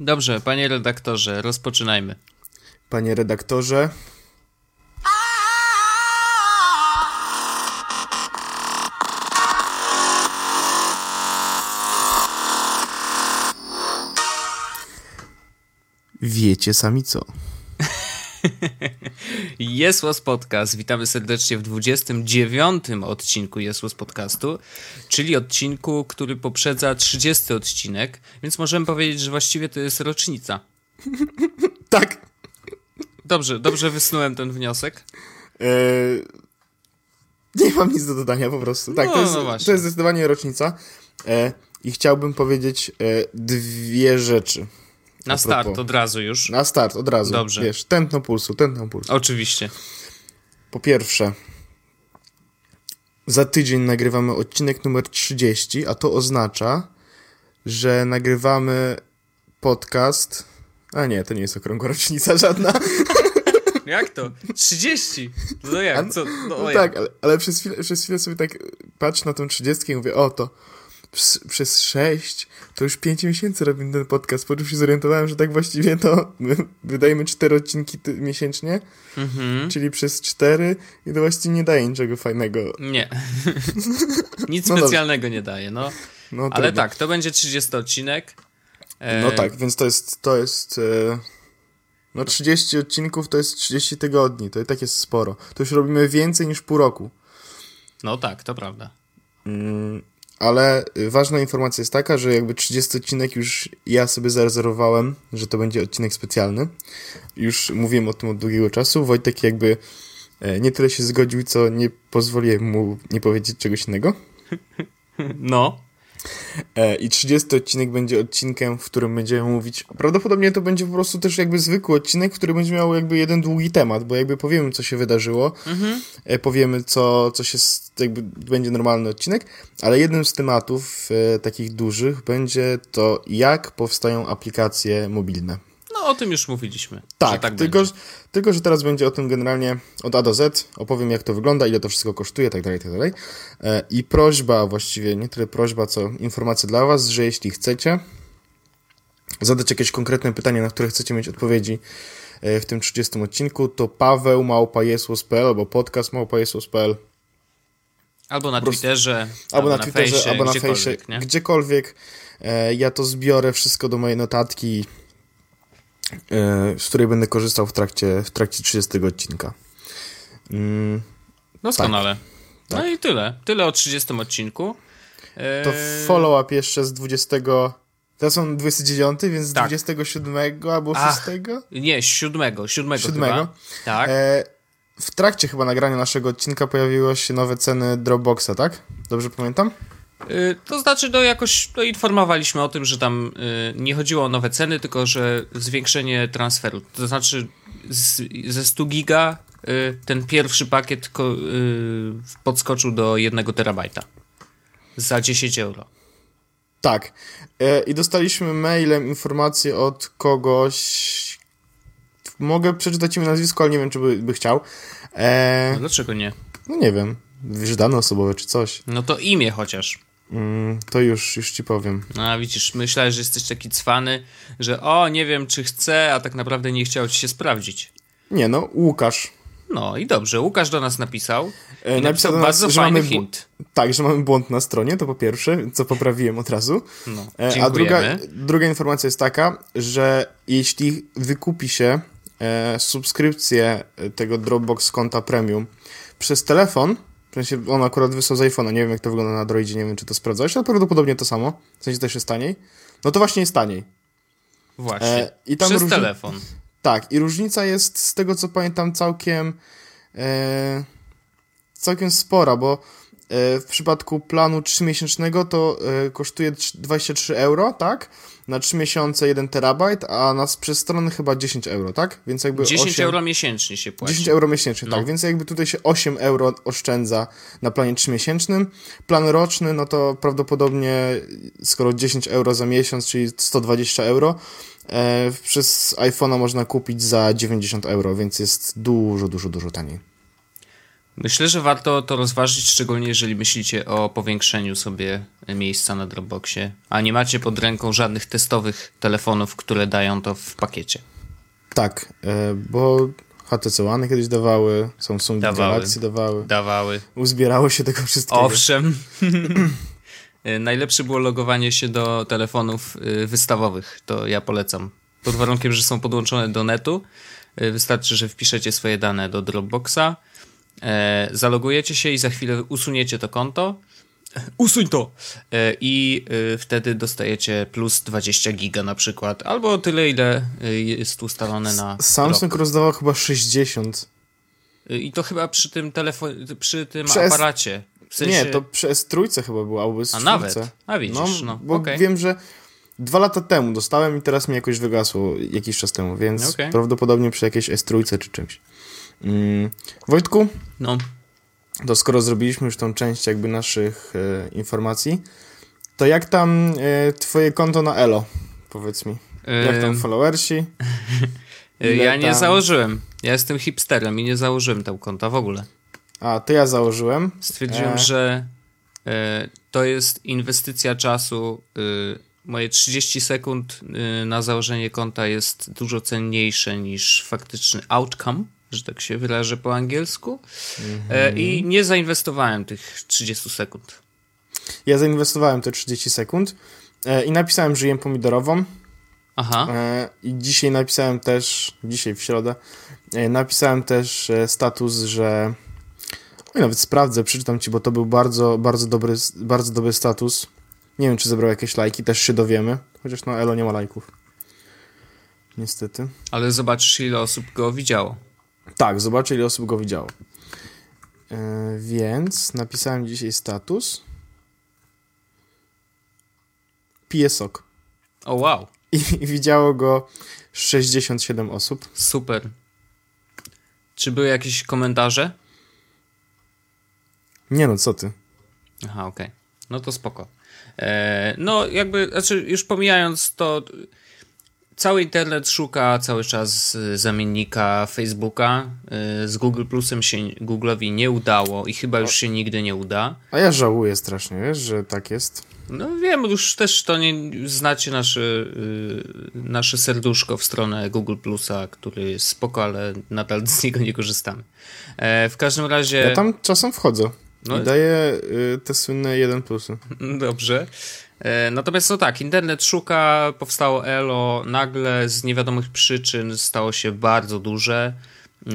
Dobrze, panie redaktorze, rozpoczynajmy. Panie redaktorze. Wiecie sami co. Jesłos Podcast. Witamy serdecznie w 29 odcinku Jesłos Podcastu, czyli odcinku, który poprzedza 30 odcinek, więc możemy powiedzieć, że właściwie to jest rocznica. tak. Dobrze, dobrze wysnułem ten wniosek. Eee, nie mam nic do dodania po prostu. Tak, No, to, jest, no właśnie. to jest zdecydowanie rocznica. E, I chciałbym powiedzieć e, dwie rzeczy. Na start od razu już. Na start, od razu. Dobrze. Wiesz, tętno pulsu, tętno pulsu. Oczywiście. Po pierwsze, za tydzień nagrywamy odcinek numer 30, a to oznacza, że nagrywamy podcast. A nie, to nie jest okrągła rocznica żadna. Jak to? 30? No jak? Co? No, No tak, ale, ale przez, chwilę, przez chwilę sobie tak patrzę na tą 30 i mówię, o to. Przez, 6 to już 5 miesięcy robimy ten podcast. Po czym się zorientowałem, że tak właściwie to my wydajemy 4 odcinki miesięcznie, Mhm. czyli przez 4 i to właściwie nie daje niczego fajnego. Nie. Nic No dobrze. specjalnego nie daje, no. No, Ale trudno. tak, to będzie 30 odcinek. E, No tak, więc to jest, to jest, e, no 30 odcinków to jest 30 tygodni, to i tak jest sporo. To już robimy więcej niż pół roku. No tak, to prawda. Mm, ale y, ważna informacja jest taka, że jakby 30 odcinek już ja sobie zarezerwowałem, że to będzie odcinek specjalny. Już mówiłem o tym od długiego czasu. Wojtek jakby e, nie tyle się zgodził, co nie pozwoliłem mu nie powiedzieć czegoś innego. No. E, I 30 odcinek będzie odcinkiem, w którym będziemy mówić. Prawdopodobnie to będzie po prostu też jakby zwykły odcinek, który będzie miał jakby jeden długi temat, bo jakby powiemy, co się wydarzyło, e, powiemy, co, co się jakby będzie normalny odcinek, ale jednym z tematów e, takich dużych będzie to, jak powstają aplikacje mobilne. No o tym już mówiliśmy. Tak, tak tylko, będzie. tylko że teraz będzie o tym generalnie od A do Z. Opowiem, jak to wygląda, ile to wszystko kosztuje, tak dalej, tak dalej. E, I prośba, właściwie nie tyle prośba, co informacja dla Was, że jeśli chcecie zadać jakieś konkretne pytanie, na które chcecie mieć odpowiedzi e, w tym 30 odcinku, to paweł małpajesłos.pl albo podcast małpajesłos.pl Albo na prostu- Twitterze, albo na Twitterze, fejsie, albo na gdziekolwiek, fejsie, gdziekolwiek. E, ja to zbiorę wszystko do mojej notatki, z której będę korzystał w trakcie, w trakcie 30 odcinka. Mm, Doskonale. No Tak. i tyle. Tyle o 30 odcinku. E, To follow-up jeszcze z 20. Teraz są 29, więc z Tak. 27 albo Ach, 6. Nie, siódmego, siódmego, Siódmego? chyba. Tak. E, w trakcie chyba nagrania naszego odcinka pojawiły się nowe ceny Dropboxa, tak? Dobrze pamiętam? Y, To znaczy, no jakoś no, informowaliśmy o tym, że tam y, nie chodziło o nowe ceny, tylko że zwiększenie transferu. To znaczy, z, ze 100 giga y, ten pierwszy pakiet ko, podskoczył do 1 terabajta. Za 10 euro. Tak. E, I dostaliśmy mailem informację od kogoś. Mogę przeczytać imię nazwisko, ale nie wiem, czy by, by chciał. E, No dlaczego nie? no nie wiem. Wiesz, dane osobowe czy coś. No to imię chociaż. Mm, to już, już ci powiem. No a widzisz, myślałeś, że jesteś taki cwany, że o, nie wiem czy chcę, a tak naprawdę nie chciał ci się sprawdzić. Nie no, Łukasz. No i dobrze, Łukasz do nas napisał. E, napisał do nas, bardzo że fajny mamy hint. Tak, że mamy błąd na stronie, to po pierwsze, co poprawiłem od razu. No, E, A druga, druga informacja jest taka, że jeśli wykupi się e, subskrypcję tego Dropbox konta premium przez telefon, w sensie on akurat wysłał z iPhone'a, nie wiem jak to wygląda na Androidzie, nie wiem czy to sprawdzałeś, ale prawdopodobnie to samo, w sensie też jest taniej, no to właśnie jest taniej. Właśnie. E, i tam Przez różni- telefon. Tak, i różnica jest z tego co pamiętam całkiem e, całkiem spora, bo w przypadku planu 3-miesięcznego to e, kosztuje trz- 23 euro, tak? Na 3 miesiące 1 terabajt, a na, przez stronę chyba 10 euro, tak? Więc jakby 10 8, euro miesięcznie się płaci. 10 euro miesięcznie, No. tak, więc jakby tutaj się 8 euro oszczędza na planie 3-miesięcznym. Plan roczny, no to prawdopodobnie skoro 10 euro za miesiąc, czyli 120 euro, e, przez iPhone'a można kupić za 90 euro, więc jest dużo, dużo, dużo taniej. Myślę, że warto to rozważyć, szczególnie jeżeli myślicie o powiększeniu sobie miejsca na Dropboxie, a nie macie pod ręką żadnych testowych telefonów, które dają to w pakiecie. Tak, e, bo HTC One kiedyś dawały, Samsung Dawały. Galaxy dawały. Dawały. Uzbierało się tego wszystkiego. Owszem. Y, Najlepsze było logowanie się do telefonów y, wystawowych. To ja polecam. Pod warunkiem, że są podłączone do netu. Wystarczy, że wpiszecie swoje dane do Dropboxa, e, zalogujecie się i za chwilę usuniecie to konto. Usuń to! E, I y, wtedy dostajecie plus 20 giga na przykład, albo tyle, ile jest ustalone na. Samsung rozdawał chyba 60. rok. I to chyba przy tym telefonie, przy tym Przez- aparacie. W sensie... Nie, to przez trójce chyba było, albo z A czwórce. nawet? A widzisz, no, bo okej. wiem, że dwa lata temu dostałem i teraz mi jakoś wygasło jakiś czas temu, więc Okej. prawdopodobnie przy jakiejś S3 czy czymś. Mm. Wojtku, No, to skoro zrobiliśmy już tą część jakby naszych e, informacji, to jak tam e, twoje konto na Elo? Powiedz mi. Jak tam followersi? ile ja nie tam- założyłem. Ja jestem hipsterem i nie założyłem tego konta w ogóle. A, to ja założyłem. Stwierdziłem, E. że e, to jest inwestycja czasu. y, moje 30 sekund na założenie konta jest dużo cenniejsze niż faktyczny outcome, że tak się wyrażę po angielsku. E, I nie zainwestowałem tych 30 sekund. Ja zainwestowałem te 30 sekund e, i napisałem, że jem pomidorową. Aha. E, I dzisiaj napisałem też, dzisiaj w środę, napisałem też status, że. Oj, nawet sprawdzę, przeczytam ci, bo to był bardzo, bardzo dobry, bardzo dobry status. Nie wiem, czy zebrał jakieś lajki, też się dowiemy. Chociaż no, Elo nie ma lajków. Niestety. Ale zobaczysz, ile osób go widziało. Tak, zobaczę, ile osób go widziało. E, więc napisałem dzisiaj status. Piję sok. O, wow. I, I widziało go 67 osób. Super. Czy były jakieś komentarze? Nie no, co ty? Aha, okej. No to spoko. E, no, jakby, znaczy, już pomijając to, cały internet szuka cały czas y, zamiennika Facebooka. Y, Z Google Plusem się Google'owi nie udało i chyba już się nigdy nie uda. A ja żałuję strasznie, wiesz, że tak jest. No wiem, już też to nie znacie nasze, y, nasze serduszko w stronę Google Plusa, który jest spoko, ale nadal z niego nie korzystamy. E, w każdym razie. Ja tam czasem wchodzę No. i daję y, te słynne 1 plusy. Dobrze. E, Natomiast no tak, internet szuka, powstało Elo, nagle z niewiadomych przyczyn stało się bardzo duże.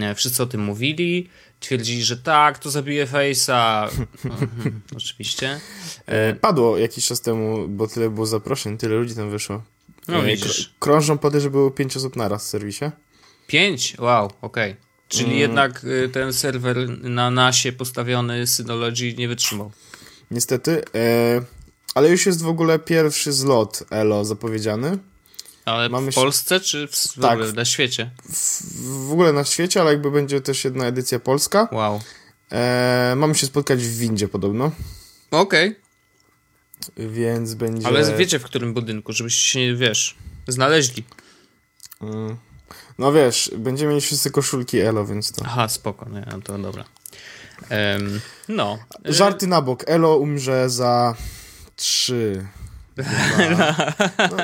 E, Wszyscy o tym mówili. Twierdzili, że tak, to zabije Face'a. Mhm, Oczywiście. E, padło jakiś czas temu, bo tyle było zaproszeń, tyle ludzi tam wyszło. No widzisz. kr- Krążą pody, że było 5 osób naraz w serwisie. Pięć? Wow, okej. Czyli Mm. jednak ten serwer na nasie postawiony Synology nie wytrzymał. Niestety. E, ale już jest w ogóle pierwszy zlot Elo zapowiedziany. Ale Mamy w się- Polsce czy w, Tak. ogóle na świecie? W, w ogóle na świecie, ale jakby będzie też jedna edycja polska. Wow. E, mamy się spotkać w windzie podobno, Okej. więc będzie... Ale wiecie w którym budynku, żebyście się, wiesz, znaleźli. Mm. No wiesz, będziemy mieli wszyscy koszulki Elo, więc to... Aha, spoko, nie, no to dobra. Em, no. Żarty na bok. Elo umrze za 3. No,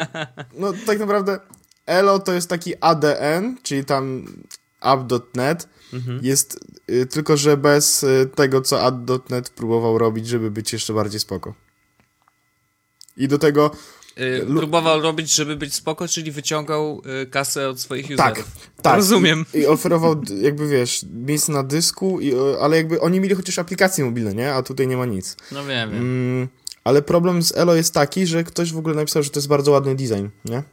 no tak naprawdę Elo to jest taki ADN, czyli tam app.net. Jest y, tylko, że bez y, tego, co app.net próbował robić, żeby być jeszcze bardziej spoko. I do tego Y, próbował robić, żeby być spoko, czyli wyciągał y, kasę od swoich tak, userów. tak. Rozumiem. I, I oferował jakby wiesz, miejsce na dysku, i, ale jakby oni mieli chociaż aplikacje mobilne, nie? A tutaj nie ma nic. No wiem, wiem. Mm, ale problem z Elo jest taki, że ktoś w ogóle napisał, że to jest bardzo ładny design, nie?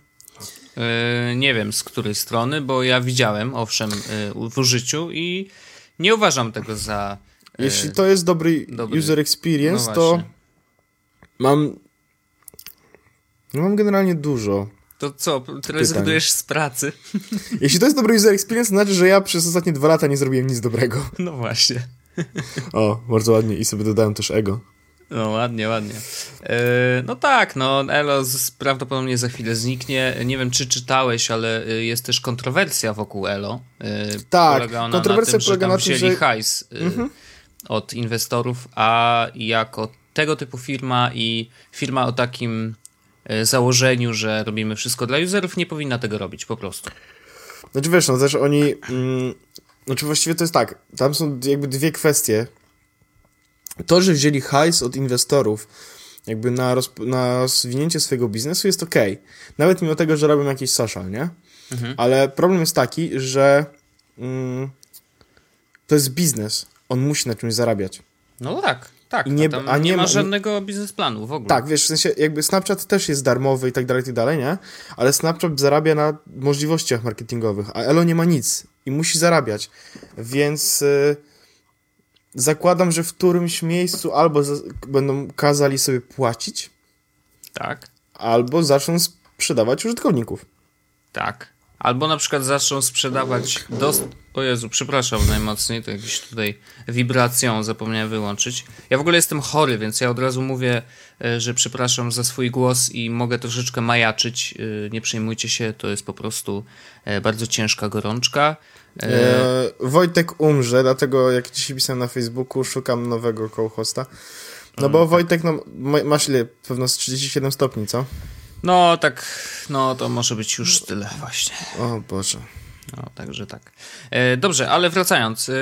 Y, nie wiem z której strony, bo ja widziałem, owszem, y, w użyciu i nie uważam tego za... y, Jeśli to jest dobry, dobry. user experience, No to mam. No mam generalnie dużo. To co, rezygnujesz z pracy? Jeśli to jest dobry user experience, to znaczy, że ja przez ostatnie dwa lata nie zrobiłem nic dobrego. No właśnie. O, bardzo ładnie i sobie dodałem też ego. No ładnie, ładnie. E, no tak, no Elo prawdopodobnie za chwilę zniknie. Nie wiem, czy czytałeś, ale y, jest też kontrowersja wokół Elo. E, Tak, polega kontrowersja na tym, polega że tam na tym, wzięli że- hajs y, od inwestorów, a jako tego typu firma i firma o takim e, założeniu, że robimy wszystko dla userów, nie powinna tego robić po prostu. Znaczy wiesz, no też oni... Mm, znaczy właściwie to jest tak, tam są jakby dwie kwestie. To, że wzięli hajs od inwestorów jakby na, na rozwinięcie swojego biznesu jest ok. Nawet mimo tego, że robią jakiś social, nie? Mhm. Ale problem jest taki, że mm, to jest biznes. On musi na czymś zarabiać. No tak, tak. Nie, a, a nie, nie ma żadnego biznesplanu w ogóle. Tak, wiesz, w sensie jakby Snapchat też jest darmowy i tak dalej, i tak dalej, nie? Ale Snapchat zarabia na możliwościach marketingowych, a Elo nie ma nic i musi zarabiać. Więc... Yy, zakładam, że w którymś miejscu albo będą kazali sobie płacić. Tak. Albo zaczną sprzedawać użytkowników. Tak. Albo na przykład zaczną sprzedawać do... O Jezu, przepraszam najmocniej, to jakieś tutaj wibracją zapomniałem wyłączyć. Ja w ogóle jestem chory, więc ja od razu mówię, e, że przepraszam za swój głos i mogę troszeczkę majaczyć. E, nie przejmujcie się, to jest po prostu e, bardzo ciężka gorączka. E... Wojtek umrze, dlatego jak dzisiaj pisałem na Facebooku, szukam nowego co-hosta. No bo tak. Wojtek, no, masz ile? Pewno z 37 stopni, co? No, tak, no to może być już tyle właśnie. O Boże. No, także tak. E, dobrze, ale wracając. E,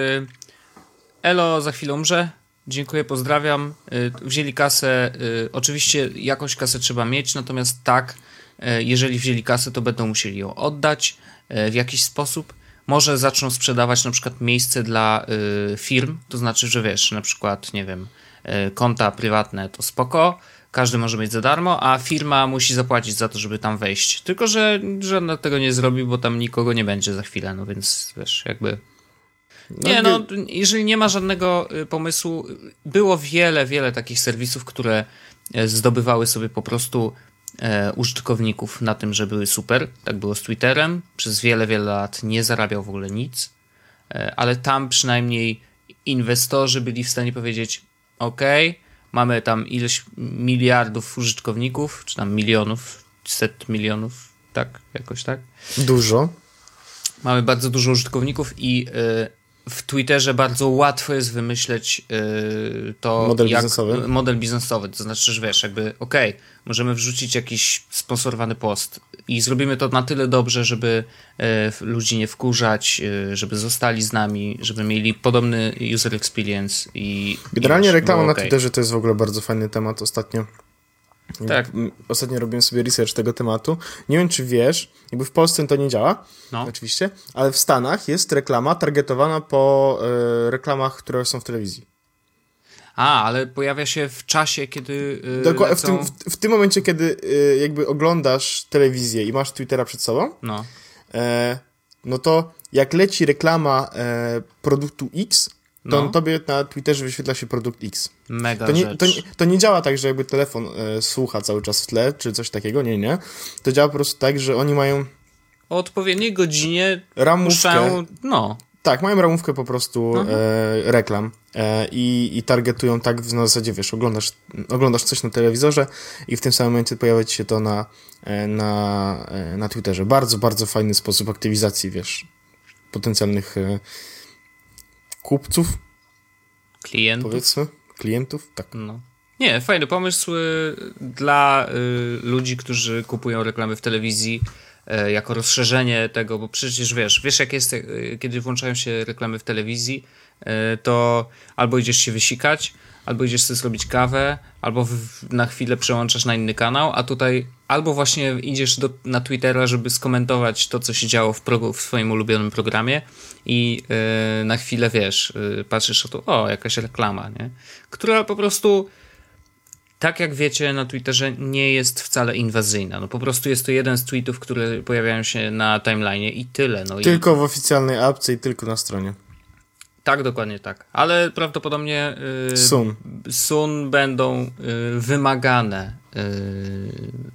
Elo za chwilę umrze. Dziękuję, pozdrawiam. E, wzięli kasę. E, oczywiście jakąś kasę trzeba mieć, natomiast tak, e, jeżeli wzięli kasę, to będą musieli ją oddać e, w jakiś sposób. Może zaczną sprzedawać na przykład miejsce dla firm, to znaczy, że wiesz, na przykład, nie wiem, konta prywatne to spoko, każdy może mieć za darmo, a firma musi zapłacić za to, żeby tam wejść. Tylko, że żadna tego nie zrobi, bo tam nikogo nie będzie za chwilę, no więc wiesz, jakby. Nie, no, jeżeli nie ma żadnego y, pomysłu, było wiele, wiele takich serwisów, które e, zdobywały sobie po prostu użytkowników na tym, że były super. Tak było z Twitterem. Przez wiele, wiele lat nie zarabiał w ogóle nic, e, ale tam przynajmniej inwestorzy byli w stanie powiedzieć: OK, mamy tam ileś miliardów użytkowników, czy tam milionów, set milionów, tak, jakoś tak. Dużo. Mamy bardzo dużo użytkowników i y, w Twitterze bardzo łatwo jest wymyśleć y, to model jak, biznesowy. Model biznesowy, to znaczy, że wiesz, jakby okej, okay, możemy wrzucić jakiś sponsorowany post i zrobimy to na tyle dobrze, żeby e, ludzi nie wkurzać, e, żeby zostali z nami, żeby mieli podobny user experience i... Generalnie i reklama na Twitterze to jest w ogóle bardzo fajny temat ostatnio. Tak. Ostatnio robiłem sobie research tego tematu. Nie wiem, czy wiesz, jakby w Polsce to nie działa, no. oczywiście, ale w Stanach jest reklama targetowana po y, reklamach, które są w telewizji. A, ale pojawia się w czasie, kiedy. Yy, Dokładnie, lecą... w, tym, w, w, tym momencie, kiedy yy, jakby oglądasz telewizję i masz Twittera przed sobą, no, e, no to jak leci reklama e, produktu X, to no. tobie na Twitterze wyświetla się produkt X. Mega to nie, rzecz. To, to nie działa tak, że jakby telefon e, słucha cały czas w tle, czy coś takiego, nie, nie. To działa po prostu tak, że oni mają... O odpowiedniej godzinie ramówkę. No. Tak, mają ramówkę po prostu mhm. e, reklam e, i, i targetują tak w zasadzie, wiesz, oglądasz, oglądasz coś na telewizorze i w tym samym momencie pojawia ci się to na, e, na, e, na Twitterze. Bardzo, bardzo fajny sposób aktywizacji, wiesz, potencjalnych e, kupców. Klientów. Powiedzmy, klientów, tak. No. Nie, fajny pomysł y, dla y, ludzi, którzy kupują reklamy w telewizji E, jako rozszerzenie tego, bo przecież wiesz, wiesz jak jest, e, kiedy włączają się reklamy w telewizji, e, to albo idziesz się wysikać, albo idziesz sobie zrobić kawę, albo w, na chwilę przełączasz na inny kanał, a tutaj albo właśnie idziesz do, na Twittera, żeby skomentować to, co się działo w, pro, w swoim ulubionym programie i yy, na chwilę, wiesz, yy, patrzysz, tu, o, jakaś reklama, nie? Która po prostu tak jak wiecie, na Twitterze nie jest wcale inwazyjna. No po prostu jest to jeden z tweetów, które pojawiają się na timeline i tyle. No tylko i... w oficjalnej apce i tylko na stronie. Tak, dokładnie tak. Ale prawdopodobnie yy, soon. soon będą yy, wymagane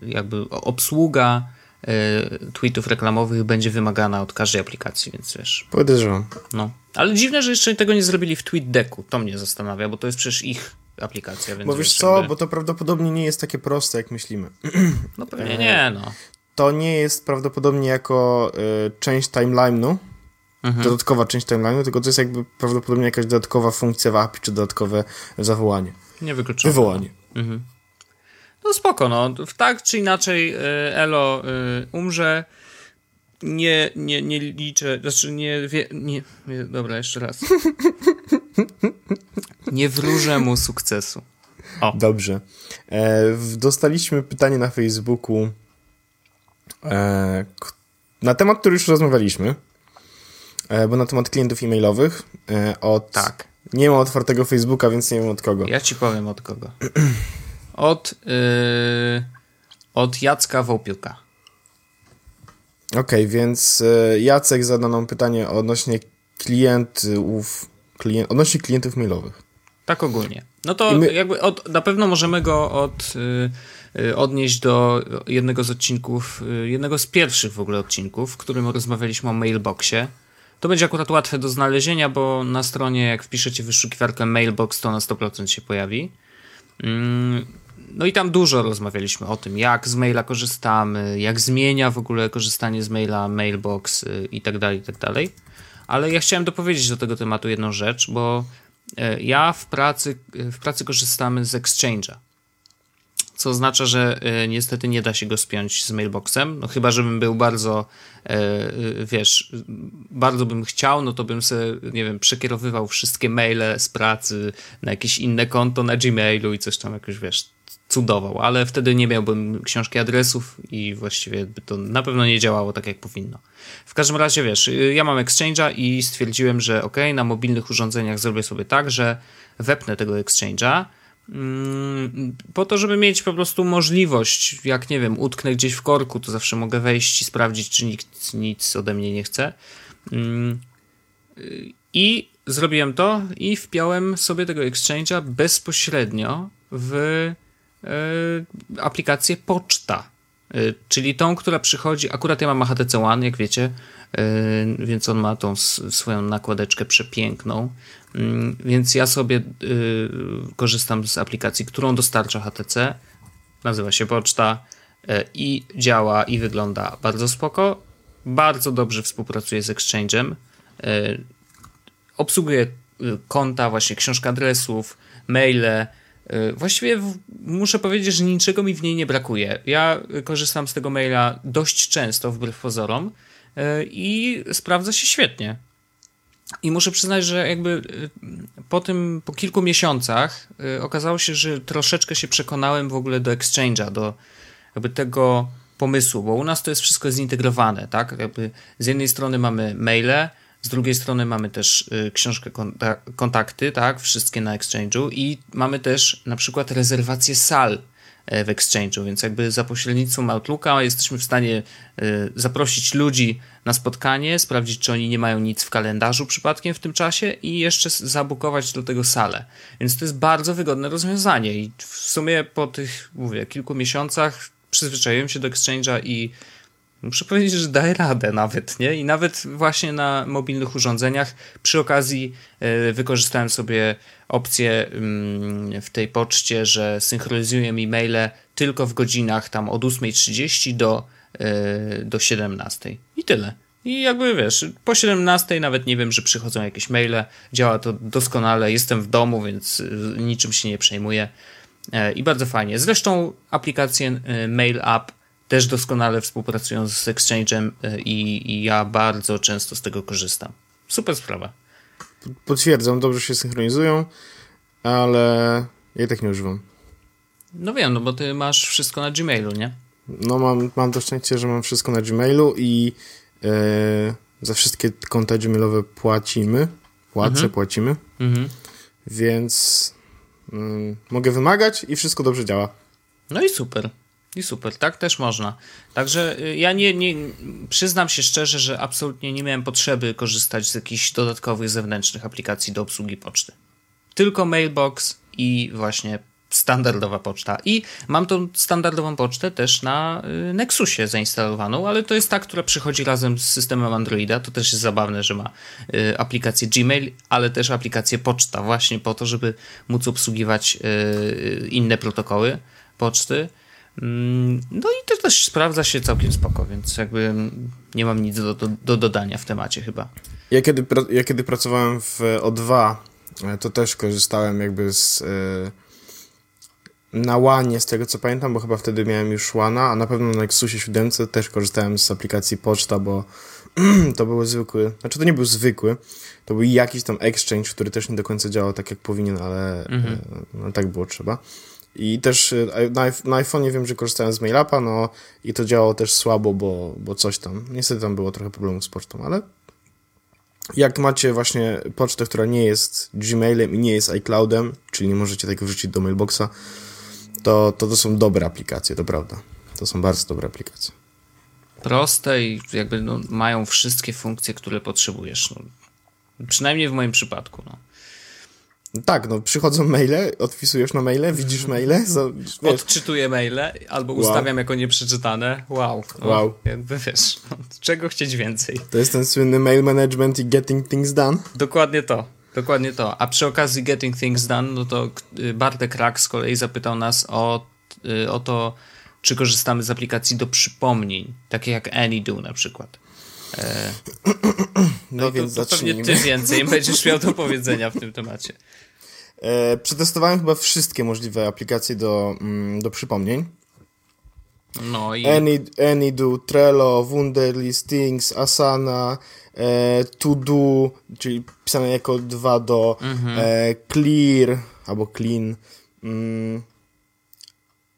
jakby obsługa y, tweetów reklamowych będzie wymagana od każdej aplikacji, więc wiesz. Podejrzewam. No. Ale dziwne, że jeszcze tego nie zrobili w TweetDecku. To mnie zastanawia, bo to jest przecież ich aplikacja. Więc bo wiesz co, jakby... bo to prawdopodobnie nie jest takie proste, jak myślimy. No pewnie nie, no. To nie jest prawdopodobnie jako y, część timeline'u, mhm. dodatkowa część timeline'u, tylko to jest jakby prawdopodobnie jakaś dodatkowa funkcja w API, czy dodatkowe zawołanie. Nie wykluczone. Wywołanie. Mhm. No spoko, no. Tak czy inaczej y, Elo y, umrze. Nie, nie, nie liczę, znaczy nie, wie, nie, nie dobra, jeszcze raz. Nie wróżę mu sukcesu. O. Dobrze. E, dostaliśmy pytanie na Facebooku e, na temat, który już rozmawialiśmy, e, bo na temat klientów e-mailowych e, od... Tak. Nie ma otwartego Facebooka, więc nie wiem od kogo. Ja ci powiem od kogo. Od, yy, od Jacka Wołpiuka. Okej, okay, więc e, Jacek zadał nam pytanie odnośnie klientów, klient, odnośnie klientów mailowych. Tak ogólnie. No to my... jakby od, na pewno możemy go od, yy, odnieść do jednego z odcinków, yy, jednego z pierwszych w ogóle odcinków, w którym rozmawialiśmy o mailboxie. To będzie akurat łatwe do znalezienia, bo na stronie, jak wpiszecie wyszukiwarkę mailbox, to na 100% się pojawi. Mm, no i tam dużo rozmawialiśmy o tym, jak z maila korzystamy, jak zmienia w ogóle korzystanie z maila, mailbox y, i tak dalej, i tak dalej. Ale ja chciałem dopowiedzieć do tego tematu jedną rzecz, bo e, ja w pracy, w pracy korzystamy z Exchange'a. Co oznacza, że e, niestety nie da się go spiąć z mailboxem. No chyba, żebym był bardzo, e, wiesz, bardzo bym chciał, no to bym sobie, nie wiem, przekierowywał wszystkie maile z pracy na jakieś inne konto na Gmailu i coś tam jakoś, wiesz, cudował, ale wtedy nie miałbym książki adresów i właściwie to na pewno nie działało tak, jak powinno. W każdym razie, wiesz, ja mam Exchange'a i stwierdziłem, że ok, na mobilnych urządzeniach zrobię sobie tak, że wepnę tego Exchange'a mm, po to, żeby mieć po prostu możliwość, jak nie wiem, utknę gdzieś w korku, to zawsze mogę wejść i sprawdzić, czy nikt nic ode mnie nie chce. Mm, I zrobiłem to i wpiąłem sobie tego Exchange'a bezpośrednio w aplikację Poczta, e, czyli tą, która przychodzi, akurat ja mam HTC One, jak wiecie, e, więc on ma tą swoją nakładeczkę przepiękną, mm, więc ja sobie korzystam z aplikacji, którą dostarcza HTC, nazywa się Poczta i działa i wygląda bardzo spoko, bardzo dobrze współpracuje z Exchange'em, obsługuje konta, właśnie książka adresów, maile, E, właściwie muszę powiedzieć, że niczego mi w niej nie brakuje. Ja korzystam z tego maila dość często, wbrew pozorom, e, i sprawdza się świetnie. I muszę przyznać, że jakby e, po tym, po kilku miesiącach okazało się, że troszeczkę się przekonałem w ogóle do Exchange'a, do jakby tego pomysłu, bo u nas to jest wszystko zintegrowane, tak? Jakby z jednej strony mamy maile, z drugiej strony mamy też y, książkę kontakty, tak, wszystkie na Exchange'u i mamy też na przykład rezerwację sal e, w Exchange'u, więc jakby za pośrednictwem Outlooka jesteśmy w stanie y, zaprosić ludzi na spotkanie, sprawdzić, czy oni nie mają nic w kalendarzu przypadkiem w tym czasie i jeszcze zabukować do tego salę. Więc to jest bardzo wygodne rozwiązanie i w sumie po tych, mówię, kilku miesiącach przyzwyczaiłem się do Exchange'a i Muszę powiedzieć, że daje radę nawet, nie? I nawet właśnie na mobilnych urządzeniach przy okazji y, wykorzystałem sobie opcję y, w tej poczcie, że synchronizuje mi maile tylko w godzinach tam od 8.30 do, y, do 17.00. I tyle. I jakby wiesz, po 17 nawet nie wiem, że przychodzą jakieś maile, działa to doskonale, jestem w domu, więc niczym się nie przejmuję i bardzo fajnie. Zresztą aplikację Mail App też doskonale współpracują z Exchange'em e, i, i ja bardzo często z tego korzystam. Super sprawa. Potwierdzam, dobrze się synchronizują, ale ja tak nie używam. No wiem, no bo ty masz wszystko na Gmailu, nie? No mam, mam to szczęście, że mam wszystko na Gmailu i yy, za wszystkie konta Gmailowe płacimy. Płacę, mhm. płacimy. Mhm. Więc yy, mogę wymagać i wszystko dobrze działa. No i super. I super, tak też można. Także y, ja nie, nie przyznam się szczerze, że absolutnie nie miałem potrzeby korzystać z jakichś dodatkowych zewnętrznych aplikacji do obsługi poczty. Tylko mailbox i właśnie standardowa poczta. I mam tą standardową pocztę też na y, Nexusie zainstalowaną, ale to jest ta, która przychodzi razem z systemem Androida. To też jest zabawne, że ma y, aplikację Gmail, ale też aplikację poczta, właśnie po to, żeby móc obsługiwać inne protokoły poczty. Mm, no i to też sprawdza się całkiem spoko, więc jakby nie mam nic do, do, do dodania w temacie chyba. Ja kiedy, ja kiedy pracowałem w O2, e, to też korzystałem jakby z e, na łanie, z tego co pamiętam, bo chyba wtedy miałem już łana, a na pewno na Nexusie 7 też korzystałem z aplikacji Poczta, bo to był zwykły, znaczy to nie był zwykły, to był jakiś tam exchange, który też nie do końca działał tak jak powinien, ale mhm. no, tak było trzeba. I też e, na, na iPhone'ie wiem, że korzystałem z MailUpa, no i to działało też słabo, bo, bo coś tam. Niestety tam było trochę problemów z pocztą, ale jak macie właśnie pocztę, która nie jest Gmailem i nie jest iCloudem, czyli nie możecie tego wrzucić do mailboxa, to, to to są dobre aplikacje, to prawda. To są bardzo dobre aplikacje. Proste i jakby no, mają wszystkie funkcje, które potrzebujesz. No, przynajmniej w moim przypadku. No. Tak, no przychodzą maile, odpisujesz na maile, widzisz maile. Za, Odczytuję maile albo wow. ustawiam jako nieprzeczytane. Wow. No, wow. Jakby wiesz, no, czego chcieć więcej. To jest ten słynny mail management i getting things done. Dokładnie to. Dokładnie to. A przy okazji Getting Things Done, no to y, Bartek Rak z kolei zapytał nas o, y, o to, czy korzystamy z aplikacji do przypomnień, takie jak AnyDo na przykład. E, no, no więc to, to pewnie ty więcej będziesz miał do powiedzenia w tym temacie. E, przetestowałem chyba wszystkie możliwe aplikacje do, mm, do przypomnień. No i... Any, AnyDo, Trello, Wunderly, Stings, Asana, e, To Do, czyli pisane jako dwa do, mhm. e, Clear, albo Clean, mm,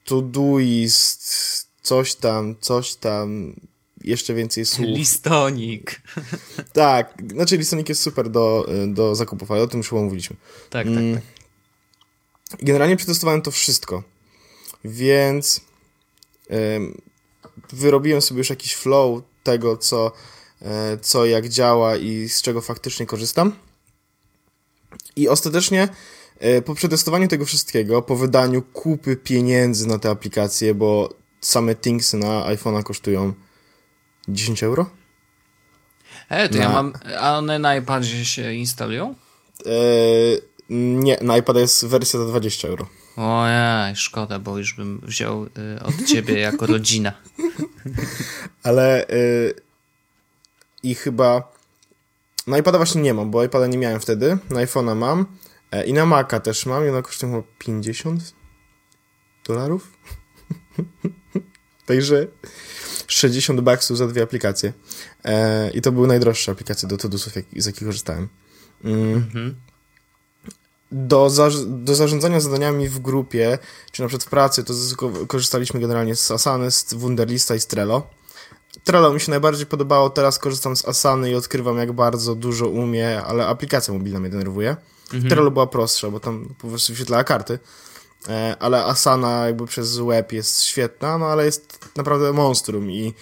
Todoist, coś tam, coś tam, jeszcze więcej słów. Listonik. Tak, znaczy listonik jest super do, do zakupów, ale o tym już chyba mówiliśmy. Tak, tak, tak. Generalnie przetestowałem to wszystko, więc ym, wyrobiłem sobie już jakiś flow tego, co, y, co jak działa i z czego faktycznie korzystam. I ostatecznie y, po przetestowaniu tego wszystkiego, po wydaniu kupy pieniędzy na te aplikacje, bo same Thingsy na iPhone'a kosztują 10 euro? E, to na... ja mam. A one na iPadzie się instalują? E, nie, na iPada jest wersja za 20 euro. Ojej, szkoda, bo już bym wziął y, od ciebie jako rodzina. Ale y, i chyba na iPada właśnie nie mam, bo iPada nie miałem wtedy. Na iPhone'a mam e, i na Maca też mam i ona kosztuje chyba 50 dolarów. Także 60 baksów za dwie aplikacje. E, I to były najdroższe aplikacje do Todusów, jak, z jakich korzystałem. Mm. Mhm. Do, za, do zarządzania zadaniami w grupie, czy na przykład w pracy, to korzystaliśmy generalnie z Asany, z Wunderlista i z Trello. Trello mi się najbardziej podobało, teraz korzystam z Asany i odkrywam, jak bardzo dużo umie, ale aplikacja mobilna mnie denerwuje. Mhm. Trello była prostsza, bo tam po prostu wyświetlała karty. E, ale Asana jakby przez web jest świetna, no ale jest naprawdę monstrum i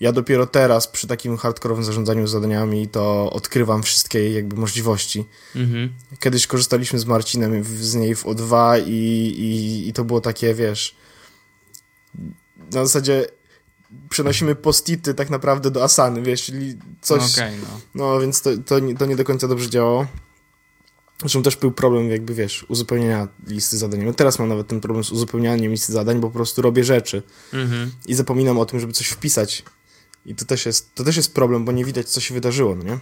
ja dopiero teraz przy takim hardkorowym zarządzaniu zadaniami to odkrywam wszystkie jakby możliwości. Mhm. Kiedyś korzystaliśmy z Marcinem z niej w O2 i, i, i to było takie, wiesz, na zasadzie przenosimy postity tak naprawdę do Asany, wiesz, czyli coś... No, okay, no. no więc to, to, to nie do końca dobrze działało. Zresztą też był problem, jakby wiesz, uzupełnienia listy zadań. No teraz mam nawet ten problem z uzupełnianiem listy zadań, bo po prostu robię rzeczy mhm. i zapominam o tym, żeby coś wpisać. I to też, jest, to też jest problem, bo nie widać, co się wydarzyło, no nie?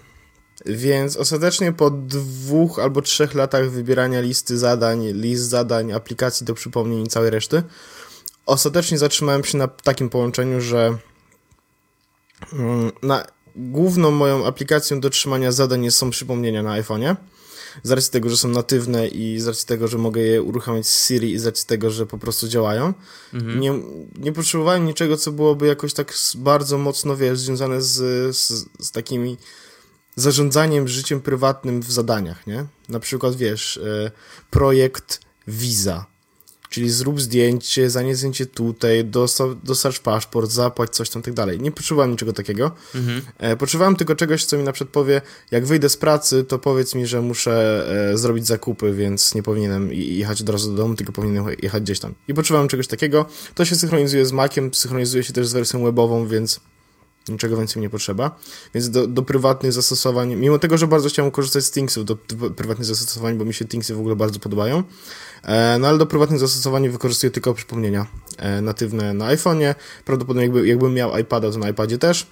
Więc ostatecznie po dwóch albo trzech latach wybierania listy zadań, list zadań, aplikacji do przypomnień i całej reszty, ostatecznie zatrzymałem się na takim połączeniu, że mm, na główną moją aplikacją do trzymania zadań są przypomnienia na iPhone'ie z racji tego, że są natywne i z racji tego, że mogę je uruchamiać z Siri i z racji tego, że po prostu działają. Mhm. Nie, nie potrzebowałem niczego, co byłoby jakoś tak bardzo mocno, wiesz, związane z, z, z takimi zarządzaniem życiem prywatnym w zadaniach, nie? Na przykład, wiesz, e, projekt Visa Czyli zrób zdjęcie, zanieś zdjęcie tutaj, dostarcz paszport, zapłać coś tam, tak dalej. Nie potrzebowałem niczego takiego. Mhm. E, potrzebowałem tylko czegoś, co mi na przykład powie, jak wyjdę z pracy, to powiedz mi, że muszę e, zrobić zakupy, więc nie powinienem jechać od razu do domu, tylko powinienem jechać gdzieś tam. I potrzebowałem czegoś takiego. To się synchronizuje z Maciem, synchronizuje się też z wersją webową, więc Niczego więcej mi nie potrzeba. Więc do, do prywatnych zastosowań, mimo tego, że bardzo chciałem korzystać z Thingsów do, do prywatnych zastosowań, bo mi się Thingsy w ogóle bardzo podobają, e, no ale do prywatnych zastosowań wykorzystuję tylko przypomnienia e, natywne na iPhone'ie. Prawdopodobnie jakby, jakbym miał iPada, to na iPadzie też.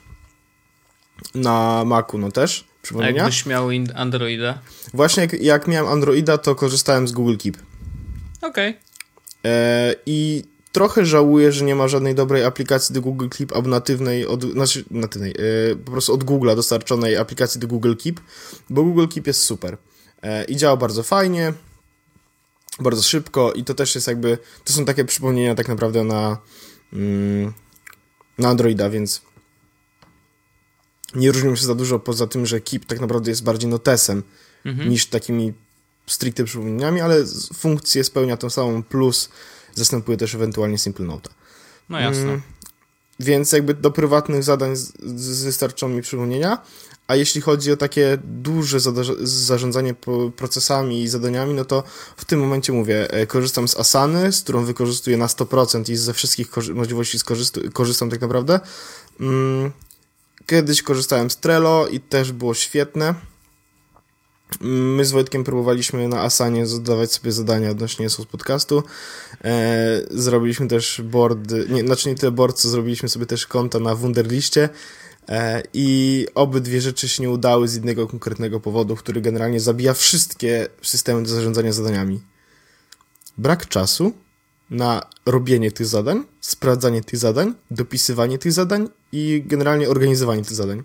Na Macu, no też. A Przypomnienia. jakbyś miał Androida? Właśnie jak, jak miałem Androida, to korzystałem z Google Keep. Okej. E, I trochę żałuję, że nie ma żadnej dobrej aplikacji do Google Keep albo natywnej, od, znaczy natywnej, e, po prostu od Google'a dostarczonej aplikacji do Google Keep, bo Google Keep jest super e, i działa bardzo fajnie, bardzo szybko i to też jest jakby, to są takie przypomnienia tak naprawdę na, mm, na Androida, więc nie różnią się za dużo poza tym, że Keep tak naprawdę jest bardziej notesem niż takimi stricte przypomnieniami, ale funkcję spełnia tą samą, plus zastępuje też ewentualnie Simple Note. No jasne. Mm, Więc jakby do prywatnych zadań z, z wystarczą mi przypomnienia, a jeśli chodzi o takie duże zada- zarządzanie procesami i zadaniami, no to w tym momencie mówię, e, korzystam z Asany, z którą wykorzystuję na 100% i ze wszystkich możliwości korzystam tak naprawdę. Mm, Kiedyś korzystałem z Trello i też było świetne. My z Wojtkiem próbowaliśmy na Asanie zadawać sobie zadania odnośnie z podcastu. E, zrobiliśmy też board, nie, znaczy nie tyle board, co zrobiliśmy sobie też konta na Wunderliście e, i obydwie rzeczy się nie udały z jednego konkretnego powodu, który generalnie zabija wszystkie systemy do zarządzania zadaniami. Brak czasu na robienie tych zadań, sprawdzanie tych zadań, dopisywanie tych zadań i generalnie organizowanie tych zadań.